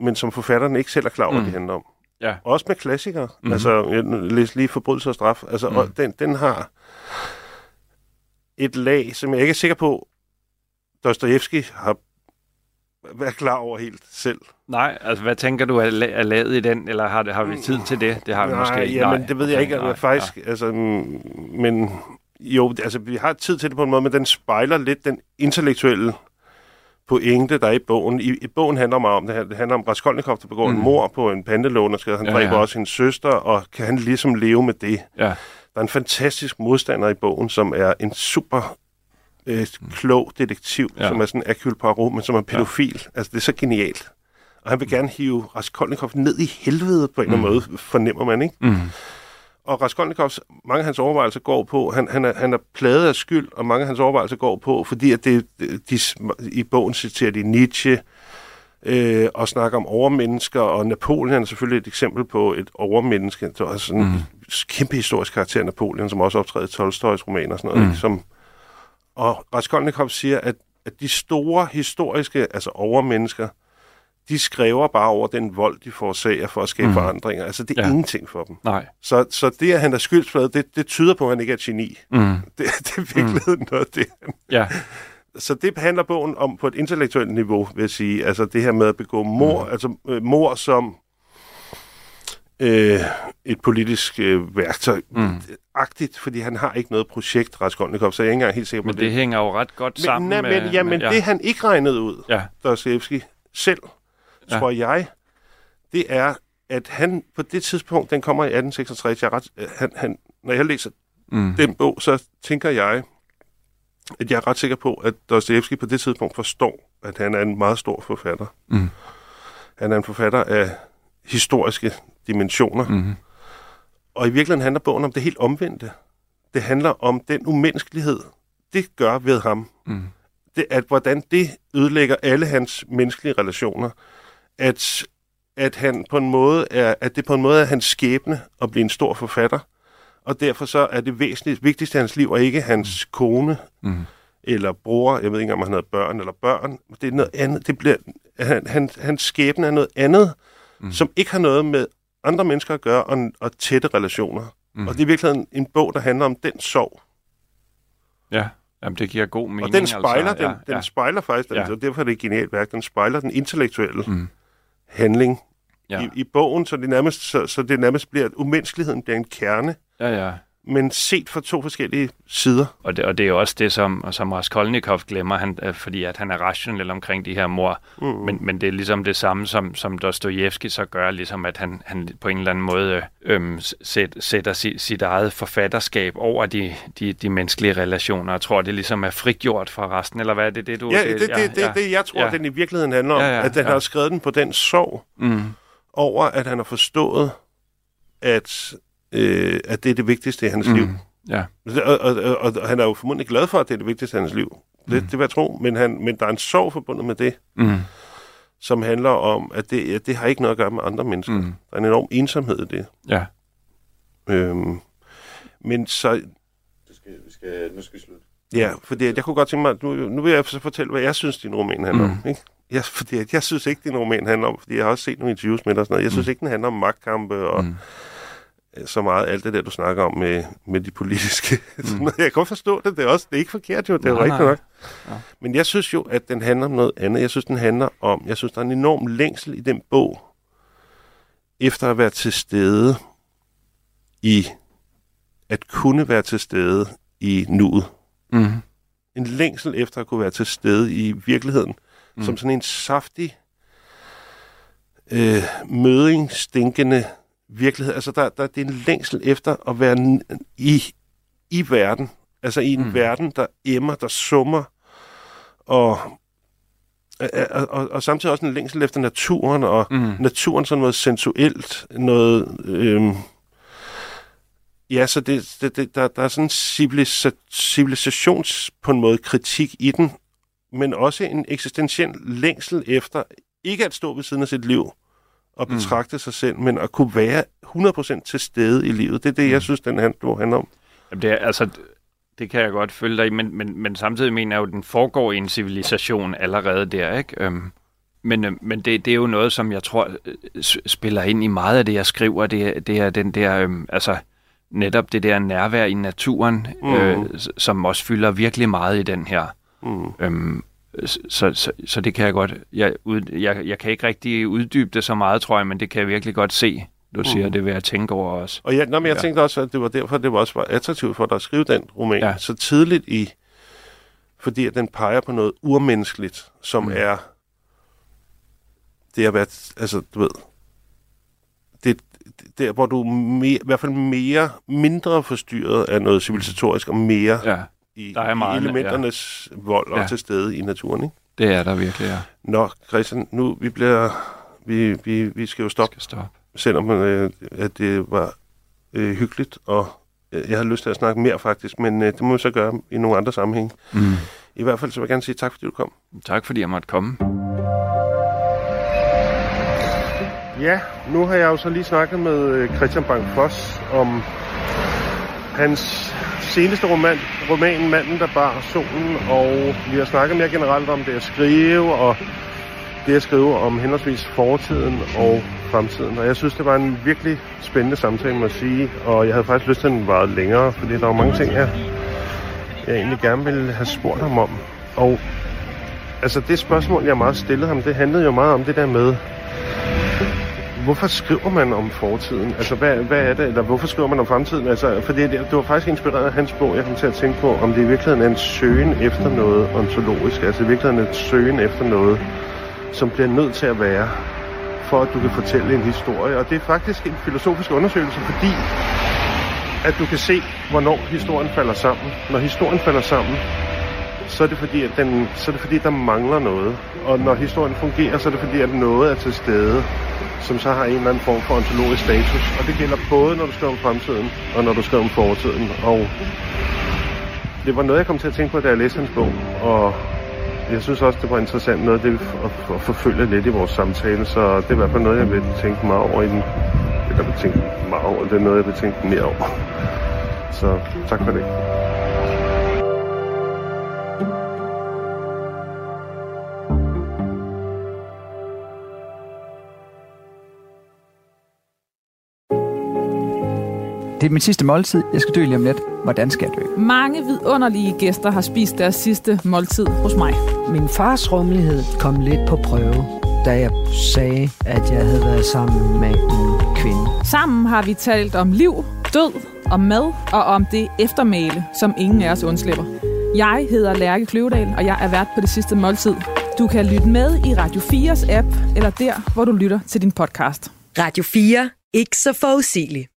men som forfatterne ikke selv er klar over, mm. Mm. hvad de handler om. Ja. Også med klassikere. Mm. Altså, jeg læste lige Forbrydelse og Straf. Altså, Mm. mm. og den, den har et lag, som jeg ikke er sikker på, Dostojevski har været klar over helt selv. Nej, altså hvad tænker du er, la- er lavet i den, eller har, det, har vi tid til det? Det har vi nej, måske ikke. Ja, men det ved jeg ikke. Nej, faktisk, ja. altså, mm, men jo, altså, vi har tid til det på en måde, men den spejler lidt den intellektuelle pointe, der er i bogen. I, i bogen handler meget om det her. Det handler om Raskolnikov, der begår mm. Mm. en mor på en pantelånerskade. Han Ja, dræber ja. også sin søster, og kan han ligesom leve med det? Ja. Der er en fantastisk modstander i bogen, som er en super øh, klog detektiv, Ja. som er sådan Hercule Poirot, men som er pædofil. Ja. Altså, det er så genialt. Og han vil gerne hive Raskolnikov ned i helvede på en eller anden måde, fornemmer man, ikke? Mm. Og Raskolnikovs, mange af hans overvejelser går på, han, han, er, han er pladet af skyld, og mange af hans overvejelser går på, fordi at det, de, i bogen citerer de Nietzsche, øh, og snakker om overmennesker, og Napoleon er selvfølgelig et eksempel på et overmenneske. Det var sådan en kæmpe historisk karakter, Napoleon, som også optræder i Tolstoys romaner og sådan noget. Mm. Ikke? Som, og Raskolnikov siger, at, at de store historiske, altså overmennesker, de skriver bare over den vold, de forårsager for at skabe Mm. forandringer. Altså, det er Ja. ja. ingenting for dem. Nej. Så, så det, at han er skyldsflade, det, det tyder på, at han ikke er geni. Mm. Det, det er virkelig mm. noget det. Ja. Så det handler bogen om på et intellektuelt niveau, vil jeg sige. Altså det her med at begå mor, mm. altså øh, mor som øh, et politisk øh, værktøj. Mm. Agtigt, fordi han har ikke noget projekt, Raskolnikov, så jeg er ikke engang helt sikker på Men det. det hænger jo ret godt sammen men, med... men, ja, men med, det han ikke regnede ud, Ja. Dostoyevsky selv, Ja. tror jeg, det er, at han på det tidspunkt, den kommer i 1866, jeg er ret, øh, han, han, når jeg læser Mm. den bog, så tænker jeg, at jeg er ret sikker på, at Dostoyevsky på det tidspunkt forstår, at han er en meget stor forfatter. Mm. Han er en forfatter af historiske dimensioner. Mm. Og i virkeligheden handler bogen om det helt omvendte. Det handler om den umenneskelighed, det gør ved ham. Mm. Det, at hvordan det ødelægger alle hans menneskelige relationer. At, at, han på en måde er, at det på en måde er hans skæbne at blive en stor forfatter. Og derfor så er det væsentligt, vigtigste i hans liv, og ikke hans kone Mm. eller bror, jeg ved ikke om han havde børn eller børn. Det er noget andet. Det bliver, han, han, hans skæbne er noget andet, Mm. mm. som ikke har noget med andre mennesker at gøre, og, og tætte relationer. Mm. Mm. Og det er virkelig en, en bog, der handler om den sorg. Ja. Jamen, det giver god mening. og den spejler, altså. den, den ja. spejler faktisk, Ja. den, derfor er det et genialt værk, den spejler den intellektuelle Mm. Handling ja. i, i bogen, så det, nærmest, så, så det nærmest bliver, at umenneskeligheden bliver en kerne, ja, ja. Men set fra to forskellige sider. Og det, og det er jo også det, som, som Raskolnikov glemmer, han, øh, fordi at han er rationel omkring de her mor. Mm. Men, men det er ligesom det samme, som, som Dostojevski så gør, ligesom at han, han på en eller anden måde øh, øhm, sæt, sætter sit, sit eget forfatterskab over de, de, de menneskelige relationer. Jeg tror, det ligesom er frigjort fra resten, eller hvad er det, det du Ja, det er det, det, det, jeg tror, ja. ja. den i virkeligheden handler om. Ja, Ja, ja, ja, at den ja. har skrevet den på den sorg Mm, over, at han har forstået, at, øh, at det er det vigtigste i hans mm. liv. mm, ja. Og, og, og, og han er jo formodentlig glad for, at det er det vigtigste i hans liv. Det, Mm. det vil jeg tro. Men, han, men der er en sorg forbundet med det, Mm, som handler om, at det, at det har ikke noget at gøre med andre mennesker. mm, Der er en enorm ensomhed i det. ja. Øhm, men så, Det skal, vi skal, nu skal vi slutte. ja, fordi jeg kunne godt tænke mig, nu, nu vil jeg så fortælle, hvad jeg synes, din roman handler Mm. om. Ikke? Jeg, fordi jeg synes ikke, din roman handler om, fordi jeg har også set nogle interviews med dig og sådan noget. Jeg synes Mm. ikke, den handler om magtkampe og Mm, så meget alt det der, du snakker om med, med de politiske. Mm. Jeg kan godt forstå det. Det er, også, det er ikke forkert jo, det er Nej, rigtigt nej. nok. Ja. Men jeg synes jo, at den handler om noget andet. Jeg synes, den handler om, jeg synes, der er en enorm længsel i den bog, efter at være til stede i, at kunne være til stede i nuet. mm, En længsel efter at kunne være til stede i virkeligheden, Mm. mm. som sådan en saftig, øh, møding, stinkende virkelighed. Altså, der, der, det er en længsel efter at være i, i verden. Altså i en mm. verden, der emmer, der summer, og, og, og, og samtidig også en længsel efter naturen, og mm, naturen sådan noget sensuelt, noget... Øhm, ja, så det, det, det, der, der er sådan en civilisa, civilisations, på en måde, kritik i den, men også en eksistentiel længsel efter ikke at stå ved siden af sit liv og Mm. betragte sig selv, men at kunne være 100% til stede i livet. Det er det, Mm. jeg synes, den bog handler om. Jamen, det er, altså, det kan jeg godt følge dig i, men, men, men samtidig mener jeg jo, at den foregår i en civilisation allerede der, ikke? Øhm, men øh, men det, det er jo noget, som jeg tror øh, spiller ind i meget af det, jeg skriver. Det, er- det er den der, øhm, altså netop det der nærvær i naturen, Mm. øh, som også fylder virkelig meget i den her. Mm. Øhm, så, så, så det kan jeg godt, jeg, ud, jeg, jeg kan ikke rigtig uddybe det så meget, tror jeg, men det kan jeg virkelig godt se. Du siger, Mm. det vil jeg tænke over også. Og jeg, nå, men jeg Ja. ja. tænkte også, at det var derfor, det var også var attraktivt for dig at skrive den roman Ja. ja. så tidligt i, fordi at den peger på noget urmenneskeligt, som mm. er det at være, altså du ved, det, det der, hvor du er mere, i hvert fald mere, mindre forstyrret af noget civilisatorisk, og mere Ja, i, der er i meget, elementernes ja. vold og Ja. til stede i naturen. Ikke? det er der virkelig, ja. Nå, Christian, nu vi bliver Vi, vi, vi skal jo stoppe, Skal stoppe. selvom øh, at det var øh, hyggeligt, og øh, jeg har lyst til at snakke mere faktisk, men øh, det må vi så gøre i nogle andre sammenhæng. Mm. I hvert fald så vil jeg gerne sige tak, fordi du kom. Tak fordi jeg måtte komme. Ja, nu har jeg jo så lige snakket med øh, Christian Bang Foss om hans seneste roman, roman Manden, der bar solen, og vi har snakket mere generelt om det at skrive, og det at skrive om henholdsvis fortiden og fremtiden. Og jeg synes, det var en virkelig spændende samtale, må jeg sige, og jeg havde faktisk lyst til, at den varede længere, fordi der var mange ting, jeg, jeg egentlig gerne ville have spurgt ham om. Og altså det spørgsmål, jeg meget stillede ham, det handlede jo meget om det der med, hvorfor skriver man om fortiden? Altså, hvad, hvad er det? Eller hvorfor skriver man om fremtiden? Altså, fordi det, det var faktisk inspireret af hans bog. Jeg kom til at tænke på, om det i virkeligheden er en søgen efter noget ontologisk. Altså, i virkeligheden er en søgen efter noget, som bliver nødt til at være, for at du kan fortælle en historie. Og det er faktisk en filosofisk undersøgelse, fordi at du kan se, hvornår historien falder sammen. Når historien falder sammen, så er det fordi, at den, så er det fordi, der mangler noget. Og når historien fungerer, så er det fordi, at noget er til stede, som så har en eller anden form for ontologisk status. Og det gælder både, når du skriver om fremtiden, og når du skriver om fortiden. Og det var noget, jeg kom til at tænke på, da jeg læste hans bog. Og jeg synes også, det var interessant noget, det at, at forfølge lidt i vores samtale. Så det er i hvert fald noget, jeg vil tænke meget over i den. Eller vil tænke meget over. Det er noget, jeg vil tænke mere over. Så tak for det. Er min sidste måltid. Jeg skal dø lige om lidt. Hvordan skal jeg dø? Mange vidunderlige gæster har spist deres sidste måltid hos mig. Min fars rummelighed kom lidt på prøve, da jeg sagde, at jeg havde været sammen med en kvinde. Sammen har vi talt om liv, død, om mad og om det eftermæle, som ingen af os undslipper. Jeg hedder Lærke Kløvedal, og jeg er vært på det sidste måltid. Du kan lytte med i Radio 4's app, eller der, hvor du lytter til din podcast. Radio 4. Ikke så forudsigeligt.